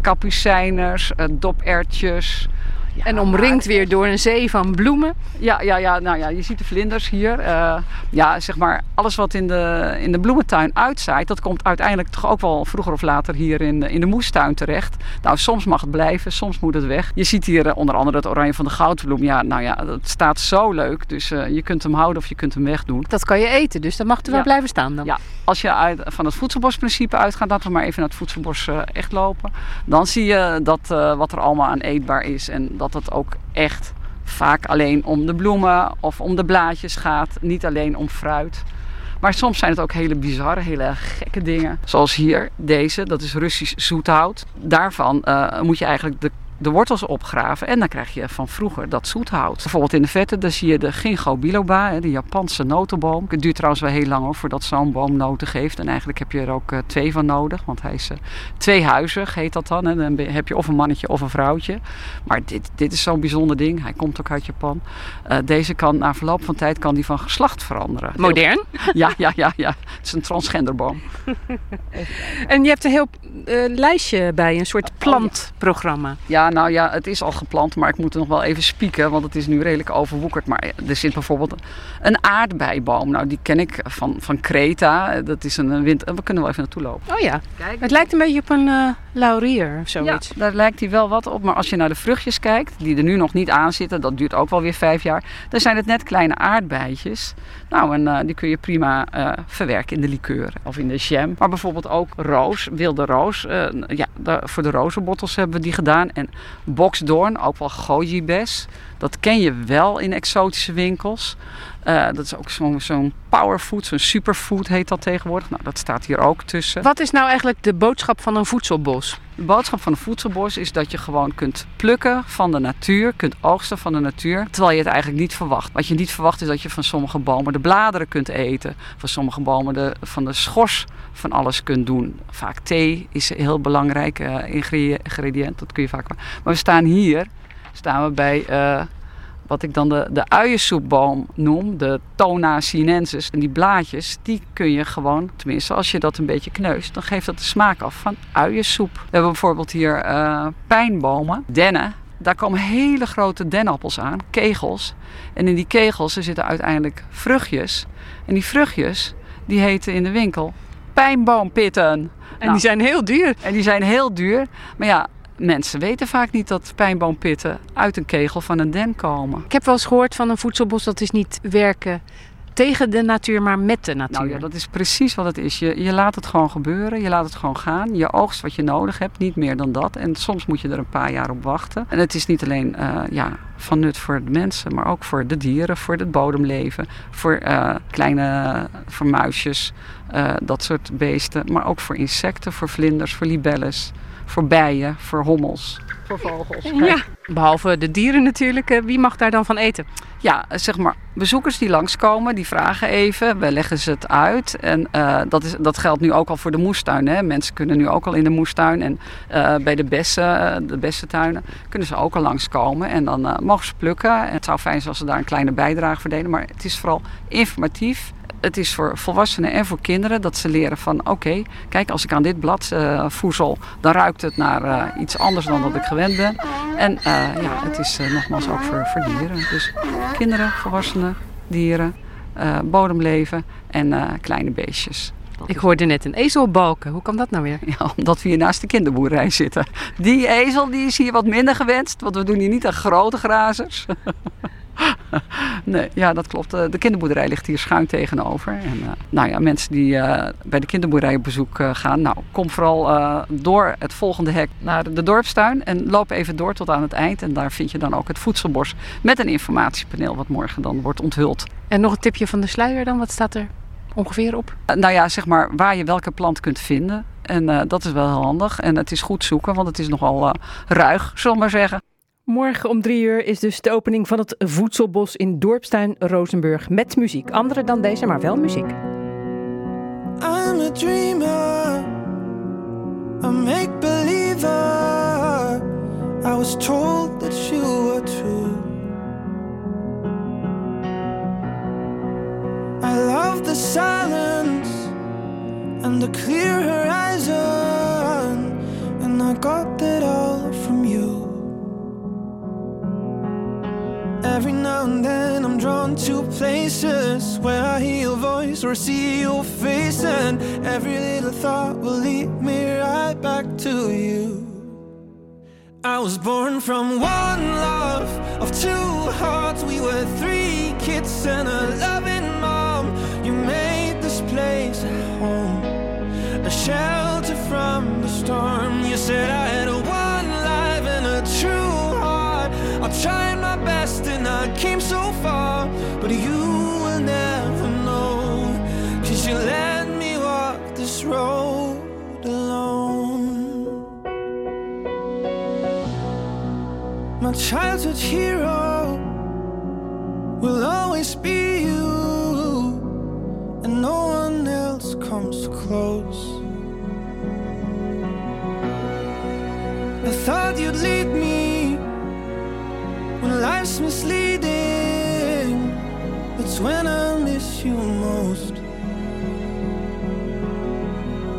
kapucijners, dopertjes. Ja, en omringd weer door een zee van bloemen. Ja, ja, ja, nou ja, je ziet de vlinders hier. Uh, ja, zeg maar, alles wat in de, in de bloementuin uitzaait, dat komt uiteindelijk toch ook wel vroeger of later hier in de, in de moestuin terecht. Nou, soms mag het blijven, soms moet het weg. Je ziet hier uh, onder andere het oranje van de goudbloem. Ja, nou ja, dat staat zo leuk. Dus uh, je kunt hem houden of je kunt hem wegdoen. Dat kan je eten, dus dat mag er wel ja. blijven staan dan. Ja, als je uit, van het voedselbosprincipe uitgaat, laten we maar even naar het voedselbos echt lopen. Dan zie je dat wat er allemaal aan eetbaar is en dat het ook echt vaak alleen om de bloemen of om de blaadjes gaat. Niet alleen om fruit. Maar soms zijn het ook hele bizarre, hele gekke dingen. Zoals hier, deze, dat is Russisch zoethout. Daarvan uh, moet je eigenlijk de de wortels opgraven en dan krijg je van vroeger dat zoethout. Bijvoorbeeld in de vette, dan zie je de ginkgo biloba, de Japanse notenboom. Het duurt trouwens wel heel lang hoor, voordat zo'n boom noten geeft. En eigenlijk heb je er ook uh, twee van nodig, want hij is uh, tweehuizig, heet dat dan. En dan heb je of een mannetje of een vrouwtje. Maar dit, dit is zo'n bijzonder ding, hij komt ook uit Japan. Uh, deze kan na verloop van tijd kan die van geslacht veranderen. Modern? [LAUGHS] Ja, ja, ja, ja. Het is een transgenderboom. en je hebt een heel lijstje bij, een soort plantprogramma. Ja, nou ja, het is al geplant, maar ik moet er nog wel even spieken, want het is nu redelijk overwoekerd. Maar er zit bijvoorbeeld een aardbeiboom. Nou, die ken ik van, van Kreta. Dat is een wind. We kunnen wel even naartoe lopen. Oh ja, Kijk. het lijkt een beetje op een uh, laurier of zoiets. Ja, daar lijkt hij wel wat op. Maar als je naar de vruchtjes kijkt, die er nu nog niet aan zitten, dat duurt ook wel weer vijf jaar. Dan zijn het net kleine aardbeidjes. Nou, en uh, die kun je prima uh, verwerken in de liqueur of in de jam. Maar bijvoorbeeld ook roos, wilde roos. ja, de, voor de rozenbottels hebben we die gedaan. En boksdoorn, ook wel goji-bes. Dat ken je wel in exotische winkels. Uh, dat is ook zo'n zo powerfood, zo'n superfood heet dat tegenwoordig. Nou, dat staat hier ook tussen. Wat is nou eigenlijk de boodschap van een voedselbos? De boodschap van een voedselbos is dat je gewoon kunt plukken van de natuur, kunt oogsten van de natuur, terwijl je het eigenlijk niet verwacht. Wat je niet verwacht is dat je van sommige bomen de bladeren kunt eten, van sommige bomen de, van de schors van alles kunt doen. Vaak thee is een heel belangrijk uh, ingrediënt, dat kun je vaak. Maar we staan hier, staan we bij uh, wat ik dan de, de uiensoepboom noem, de Tona sinensis. En die blaadjes, die kun je gewoon, tenminste als je dat een beetje kneust, dan geeft dat de smaak af van uiensoep. We hebben bijvoorbeeld hier uh, pijnbomen, dennen. Daar komen hele grote dennappels aan, kegels. En in die kegels er zitten uiteindelijk vruchtjes. En die vruchtjes, die heten in de winkel pijnboompitten. En die zijn heel duur. En die zijn heel duur. Maar ja, mensen weten vaak niet dat pijnboompitten uit een kegel van een den komen. Ik heb wel eens gehoord van een voedselbos dat is niet werken tegen de natuur, maar met de natuur. Nou ja, dat is precies wat het is. Je, je laat het gewoon gebeuren, je laat het gewoon gaan. Je oogst wat je nodig hebt, niet meer dan dat. En soms moet je er een paar jaar op wachten. En het is niet alleen eh, ja, van nut voor de mensen, maar ook voor de dieren, voor het bodemleven, voor eh, kleine voor muisjes, eh, dat soort beesten. Maar ook voor insecten, voor vlinders, voor libelles, voor bijen, voor hommels, voor vogels. Ja, behalve de dieren natuurlijk. eh, Wie mag daar dan van eten? Ja, zeg maar, bezoekers die langskomen, die vragen even. We leggen ze het uit. En eh, dat, is, dat geldt nu ook al voor de moestuin. Hè. Mensen kunnen nu ook al in de moestuin. En eh, bij de bessen, de bessentuinen, kunnen ze ook al langskomen. En dan mogen ze plukken. En het zou fijn zijn als ze daar een kleine bijdrage voor deden. Maar het is vooral informatief. Het is voor volwassenen en voor kinderen dat ze leren van... oké, kijk, als ik aan dit blad eh, voezel, dan ruikt het naar eh, iets anders dan dat ik gewend ben. En eh, ja, het is nogmaals ook voor, voor dieren. Dus kinderen, volwassenen, dieren, bodemleven en kleine beestjes. Ik hoorde net een ezel balken. Hoe kan dat nou weer? Ja, omdat we hier naast de kinderboerderij zitten. Die ezel die is hier wat minder gewenst, want we doen hier niet aan grote grazers. [LAUGHS] Nee, ja, dat klopt. Eh, De kinderboerderij ligt hier schuin tegenover. En, eh, nou ja, mensen die eh, bij de kinderboerderij op bezoek gaan, nou, kom vooral door het volgende hek naar de dorpstuin en loop even door tot aan het eind. En daar vind je dan ook het voedselbos met een informatiepaneel wat morgen dan wordt onthuld. En nog een tipje van de sluier dan. Wat staat er ongeveer op? Nou ja, zeg maar waar je welke plant kunt vinden. En dat is wel heel handig. En het is goed zoeken, want het is nogal ruig, zullen we maar zeggen. Morgen om drie uur is dus de opening van het Voedselbos in Dorpstuin Rozenburg. Met muziek. Andere dan deze, maar wel muziek. I'm a dreamer, a make believer. I was told that you were true. I love the silence and the clear horizon, and I got that all Every now and then I'm drawn to places where I hear your voice or see your face, and every little thought will lead me right back to you. I was born from one love of two hearts. We were three kids and a loving mom. You made this place a home, a shelter from the storm. You said I had a tried my best and I came so far, but you will never know. Cause you let me walk this road alone. My childhood hero will always be you, and no one else comes close. I thought you'd lead me life's misleading. That's when I miss you most.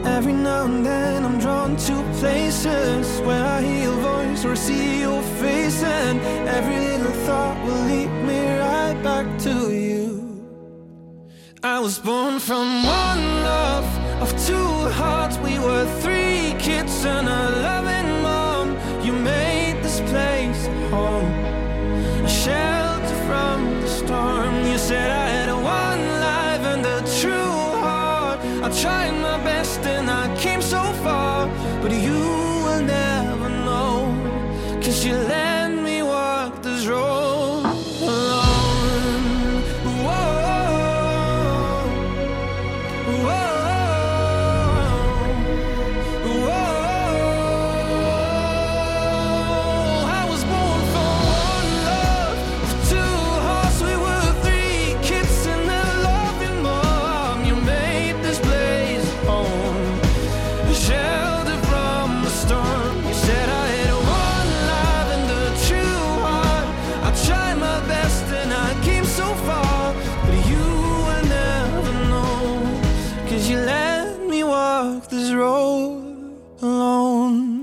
Every now and then I'm drawn to places where I hear your voice or see your face, and every little thought will lead me right back to you. I was born from one love of two hearts. We were three kids and a loving mom. Said I had one life and a true heart. I tried my best and I came so far, but you will never know. Cause you let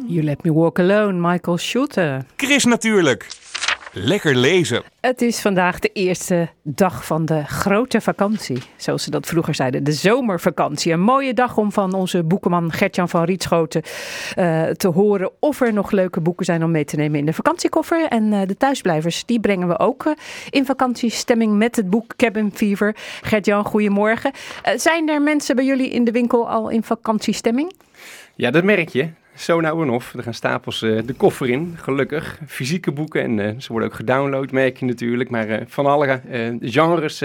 You Let Me Walk Alone, Michael Schulte. Chris natuurlijk. Lekker lezen. Het is vandaag de eerste dag van de grote vakantie, zoals ze dat vroeger zeiden, de zomervakantie. Een mooie dag om van onze boekenman Gertjan van Rietschoten eh, te horen of er nog leuke boeken zijn om mee te nemen in de vakantiekoffer. En eh, de thuisblijvers, die brengen we ook eh, in vakantiestemming met het boek Cabin Fever. Gertjan, goedemorgen. Zijn er mensen bij jullie in de winkel al in vakantiestemming? Ja, dat merk je. Zo nou en of. Er gaan stapels eh, de koffer in, gelukkig. Fysieke boeken en eh, ze worden ook gedownload, merk je natuurlijk. Maar eh, van alle genres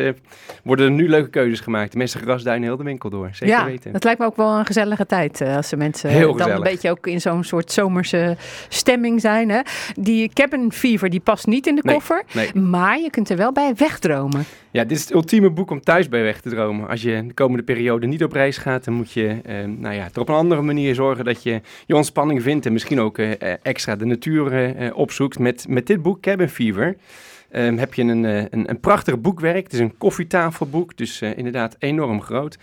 worden er nu leuke keuzes gemaakt. De mensen grasduinen heel de winkel door, zeker ja, weten. dat lijkt me ook wel een gezellige tijd. Als de mensen Heel dan een beetje ook in zo'n soort zomerse stemming zijn. Hè? Die cabin fever die past niet in de Nee, koffer. nee. Maar je kunt er wel bij wegdromen. Ja, dit is het ultieme boek om thuis bij weg te dromen. Als je de komende periode niet op reis gaat, dan moet je eh, nou ja, er op een andere manier zorgen dat je je ontspanning vindt. En misschien ook eh, eh, extra de natuur eh, eh, opzoekt. Met, met dit boek, Cabin Fever, ehm, heb je een, eh, een, een prachtig boekwerk. Het is een koffietafelboek, dus inderdaad enorm groot.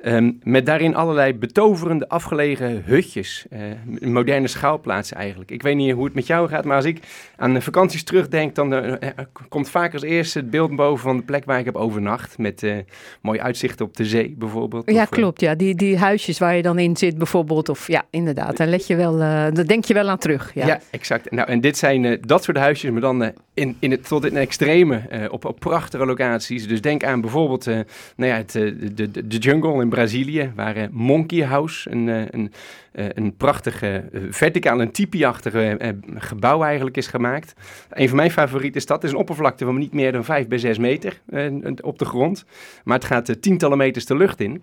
Ehm, met daarin allerlei betoverende afgelegen hutjes. eh, moderne schouwplaatsen eigenlijk. Ik weet niet hoe het met jou gaat, maar als ik aan de vakanties terugdenk, dan eh, eh, komt vaak als eerste het beeld boven van de plek waar ik heb overnacht. Met eh mooi uitzicht op de zee bijvoorbeeld. Ja, Of, klopt. Ja. Die, die huisjes waar je dan in zit bijvoorbeeld. Of ja, inderdaad. Daar, let je wel, daar denk je wel aan terug. Ja. Ja. exact. Nou, en dit zijn dat soort huisjes, maar dan in, in het, tot in extreme, op, op prachtige locaties. Dus denk aan bijvoorbeeld nou ja, het, de, de, de jungle in Brazilië, waar eh, Monkey House, een, eh, een, eh, een prachtige, verticaal en tipi-achtige gebouw eigenlijk is gemaakt. Een van mijn favorieten is dat. Het is een oppervlakte van niet meer dan 5 bij 6 meter op de grond. Maar het gaat tientallen meters de lucht in.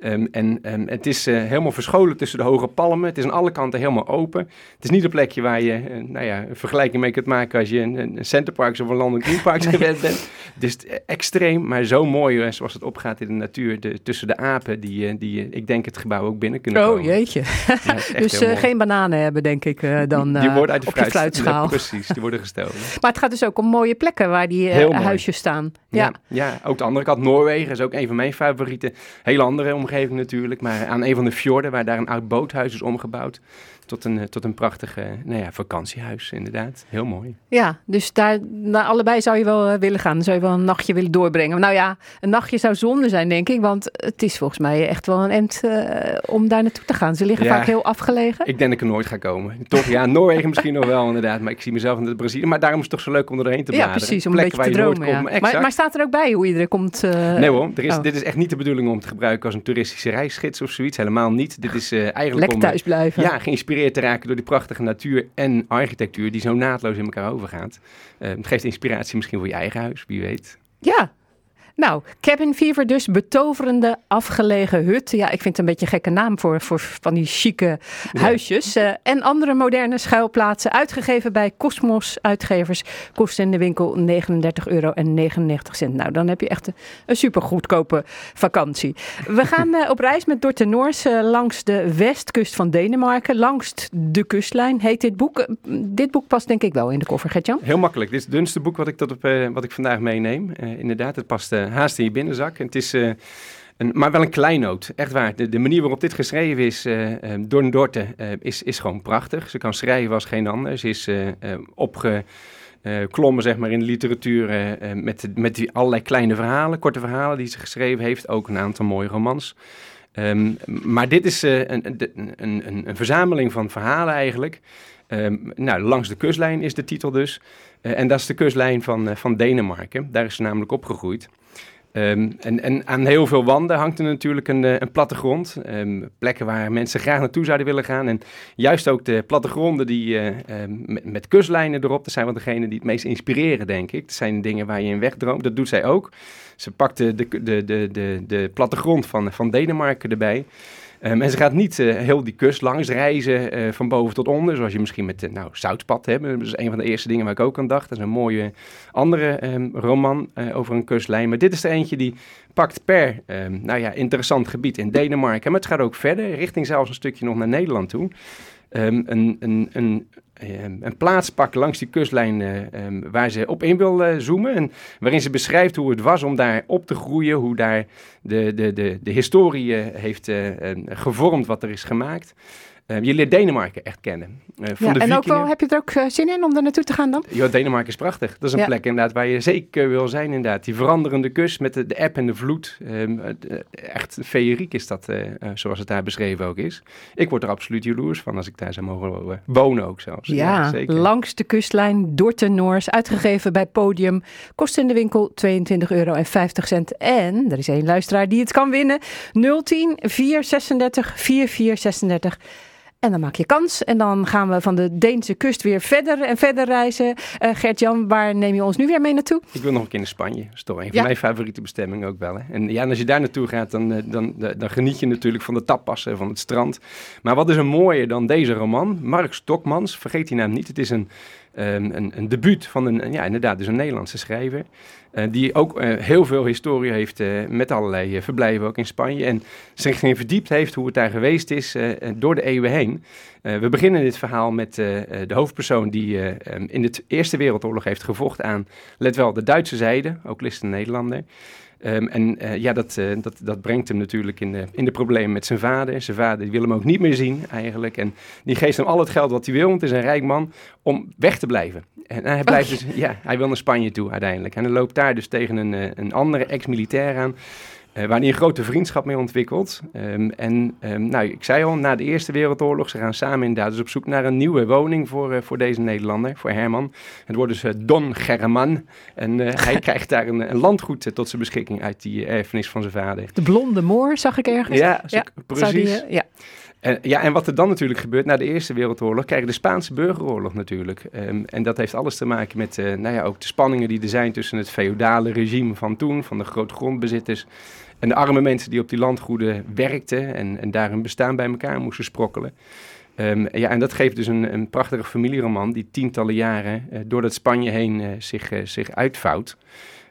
Ehm, en ehm, het is eh, helemaal verscholen tussen de hoge palmen. Het is aan alle kanten helemaal open. Het is niet een plekje waar je eh, nou ja, een vergelijking mee kunt maken als je een, een Centerparks of een London Green Parks gewend bent. Dus het is extreem, maar zo mooi zoals het opgaat in de natuur. De, tussen de apen die, die ik denk het gebouw ook binnen kunnen Oh komen. jeetje. Ja, is echt [LAUGHS] dus geen bananen hebben, denk ik, dan die worden uit de op fruitschaal. [LAUGHS] Ja, precies, die worden gestolen. Maar het gaat dus ook om mooie plekken waar die huisjes staan. Ja. Ja. Ja, ook de andere kant, Noorwegen is ook een van mijn favorieten. Hele andere natuurlijk, maar aan een van de fjorden waar daar een oud boothuis is omgebouwd. Tot een, eh, tot een prachtig eh, nou ja, vakantiehuis, inderdaad. Heel mooi. Ja, dus daar naar allebei zou je wel eh, willen gaan. Dan zou je wel een nachtje willen doorbrengen. Nou ja, een nachtje zou zonde zijn, denk ik. Want het is volgens mij echt wel een end eh, om daar naartoe te gaan. Ze liggen Ja. vaak heel afgelegen. Ik denk dat ik er nooit ga komen. Toch, ja, Noorwegen misschien nog wel inderdaad, maar ik zie mezelf in het Brazilië. Maar daarom is het toch zo leuk om er doorheen te Ja, bladeren. precies, om een beetje te dromen. Ja. Maar, maar staat er ook bij hoe je er komt? Nee hoor, er is, oh. dit is echt niet de bedoeling om te gebruiken als een toeristische reisgids of zoiets. Helemaal niet. Dit is eigenlijk Lekker om... thuis blijven. Ja, geïnspireerd te raken door die prachtige natuur en architectuur die zo naadloos in elkaar overgaat. Eh, het geeft inspiratie misschien voor je eigen huis, wie weet. Ja. Nou, Cabin Fever dus, betoverende afgelegen hut. Ja, ik vind het een beetje een gekke naam voor, voor van die chique huisjes. Eh, en andere moderne schuilplaatsen, uitgegeven bij Cosmos Uitgevers. Kost in de winkel 39,99 euro. Nou, dan heb je echt een, een super goedkope vakantie. We [LAUGHS] gaan eh, op reis met Dorte Noors eh, langs de westkust van Denemarken. Langs de kustlijn heet dit boek. Dit boek past denk ik wel in de koffer, Gertjan. Heel makkelijk. Dit is het dunste boek wat ik, tot op, wat ik vandaag meeneem. Inderdaad, het past haast in je binnenzak. En het is... eh, een, maar wel een kleinoot, echt waar. De, manier waarop dit geschreven is eh, eh, door een Dorte eh, is, is gewoon prachtig. Ze kan schrijven als geen ander. Ze is eh, eh, opgeklommen zeg maar, in de literatuur eh, eh, met, met die allerlei kleine verhalen, korte verhalen die ze geschreven heeft. Ook een aantal mooie romans. Ehm, maar dit is eh, een, een, een, een, verzameling van verhalen eigenlijk. Ehm, nou, langs de kustlijn is de titel dus. Eh, en dat is de kustlijn van, eh, van Denemarken. Daar is ze namelijk opgegroeid. Ehm, en, en aan heel veel wanden hangt er natuurlijk een, eh, een plattegrond. Ehm, plekken waar mensen graag naartoe zouden willen gaan. En juist ook de plattegronden die, eh, ehm, met, met kustlijnen erop, dat zijn wel degenen die het meest inspireren, denk ik. Dat zijn dingen waar je in wegdroomt. Dat doet zij ook. Ze pakt de, de, de, de, de, de plattegrond van, van Denemarken erbij. Ehm, en ze gaat niet eh, heel die kust langs reizen eh, van boven tot onder, zoals je misschien met uh, nou, Zoutpad hebt. Dat is een van de eerste dingen waar ik ook aan dacht. Dat is een mooie andere ehm, roman over een kustlijn. Maar dit is er eentje die pakt per um, nou ja, interessant gebied in Denemarken. Maar het gaat ook verder, richting zelfs een stukje nog naar Nederland toe. Een, een, een, een plaats pakken langs die kustlijn uh, um, waar ze op in wil uh, zoomen. En waarin ze beschrijft hoe het was om daar op te groeien. Hoe daar de, de, de, de historie uh, heeft gevormd wat er is gemaakt. Eh, je leert Denemarken echt kennen. Eh, van Ja, de en ook wel, heb je er ook eh, zin in om er naartoe te gaan dan? Ja, Denemarken is prachtig. Dat is een Ja. plek inderdaad waar je zeker wil zijn inderdaad. Die veranderende kust met de, de eb en de vloed. Ehm, eh, echt feeriek is dat, zoals het daar beschreven ook is. Ik word er absoluut jaloers van als ik daar zou mogen wonen ook zelfs. Ja, zeker. langs de kustlijn Dorten Noors, uitgegeven bij Podium. Kost in de winkel 22,50 euro. En er is één luisteraar die het kan winnen. 010 436 4436. En dan maak je kans. En dan gaan we van de Deense kust weer verder en verder reizen. Eh Gert-Jan, waar neem je ons nu weer mee naartoe? Ik wil nog een keer naar Spanje. Dat is toch een van Ja. mijn favoriete bestemmingen ook wel. Hè? En ja, en als je daar naartoe gaat, dan, eh, dan, dan, dan geniet je natuurlijk van de tapassen, van het strand. Maar wat is er mooier dan deze roman? Mark Stokmans, vergeet die naam niet. Het is een, ehm, een, een debuut van een, ja, inderdaad, dus een Nederlandse schrijver. Eh, die ook eh, heel veel historie heeft eh, met allerlei verblijven, ook in Spanje. En zich erin verdiept heeft hoe het daar geweest is door de eeuwen heen. We beginnen dit verhaal met de hoofdpersoon die eh, em, in de Eerste Wereldoorlog heeft gevochten aan, let wel, de Duitse zijde, ook list een Nederlander. Ehm, en eh, ja, dat, eh, dat, dat brengt hem natuurlijk in de, in de problemen met zijn vader. Zijn vader die wil hem ook niet meer zien eigenlijk. En die geeft hem al het geld wat hij wil, want het is een rijk man, om weg te blijven. En hij, blijft dus, ja, hij wil naar Spanje toe uiteindelijk. En hij loopt daar dus tegen een, eh, een andere ex-militair aan. Eh, waar hij een grote vriendschap mee ontwikkelt. Ehm, en ehm, nou, ik zei al, na de Eerste Wereldoorlog, ze gaan samen inderdaad dus op zoek naar een nieuwe woning voor, eh, voor deze Nederlander, voor Herman. Het wordt dus eh, Don German. En [LAUGHS] hij krijgt daar een, een landgoed tot zijn beschikking uit die erfenis van zijn vader. De Blonde Moor, zag ik ergens. Ja, die, precies. ja. En, ja, en wat er dan natuurlijk gebeurt na de Eerste Wereldoorlog, krijg je de Spaanse burgeroorlog natuurlijk. Ehm, en dat heeft alles te maken met nou ja, ook de spanningen die er zijn tussen het feodale regime van toen, van de grote grondbezitters, en de arme mensen die op die landgoeden werkten en, en daar hun bestaan bij elkaar moesten sprokkelen. Ehm, ja, en dat geeft dus een, een prachtige familieroman die tientallen jaren eh, door dat Spanje heen eh, zich, eh, zich uitvouwt.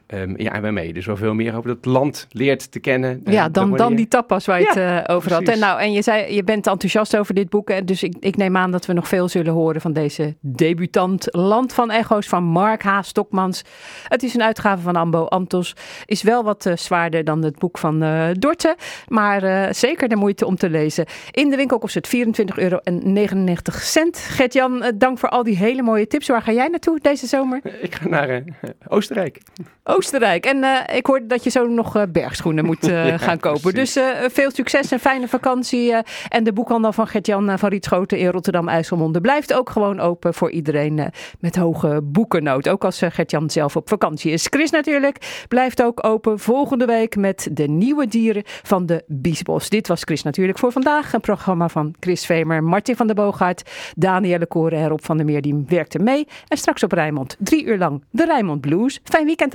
Ehm, ja, en je dus wel veel meer over dat land leert te kennen. Ja, dan, dan die tapas waar je het eh, over had. En, nou, en je zei, je bent enthousiast over dit boek. En dus ik, ik neem aan dat we nog veel zullen horen van deze debutant. Land van Echo's van Mark H. Stokmans. Het is een uitgave van Ambo Antos. Is wel wat eh, zwaarder dan het boek van eh Dorte. Maar zeker de moeite om te lezen. In de winkel kost het 24,99 euro. Gert-Jan, dank voor al die hele mooie tips. Waar ga jij naartoe deze zomer? Ik ga naar Oostenrijk. Oostenrijk. En eh, ik hoorde dat je zo nog eh, bergschoenen moet [LAUGHS] eh, Ja, gaan kopen. precies. Dus veel succes en fijne vakantie. en de boekhandel van Gert-Jan van Rietschoten in Rotterdam-IJsselmonde blijft ook gewoon open voor iedereen met hoge boekennood. Ook als Gert-Jan zelf op vakantie is. Chris natuurlijk blijft ook open volgende week met de nieuwe dieren van de Biesbos. Dit was Chris natuurlijk voor vandaag. Een programma van Chris Vemer, Martin van der Boogaard, Danielle Koren en Rob van der Meer. Die werkten mee. En straks op Rijnmond drie uur lang de Rijnmond Blues. Fijn weekend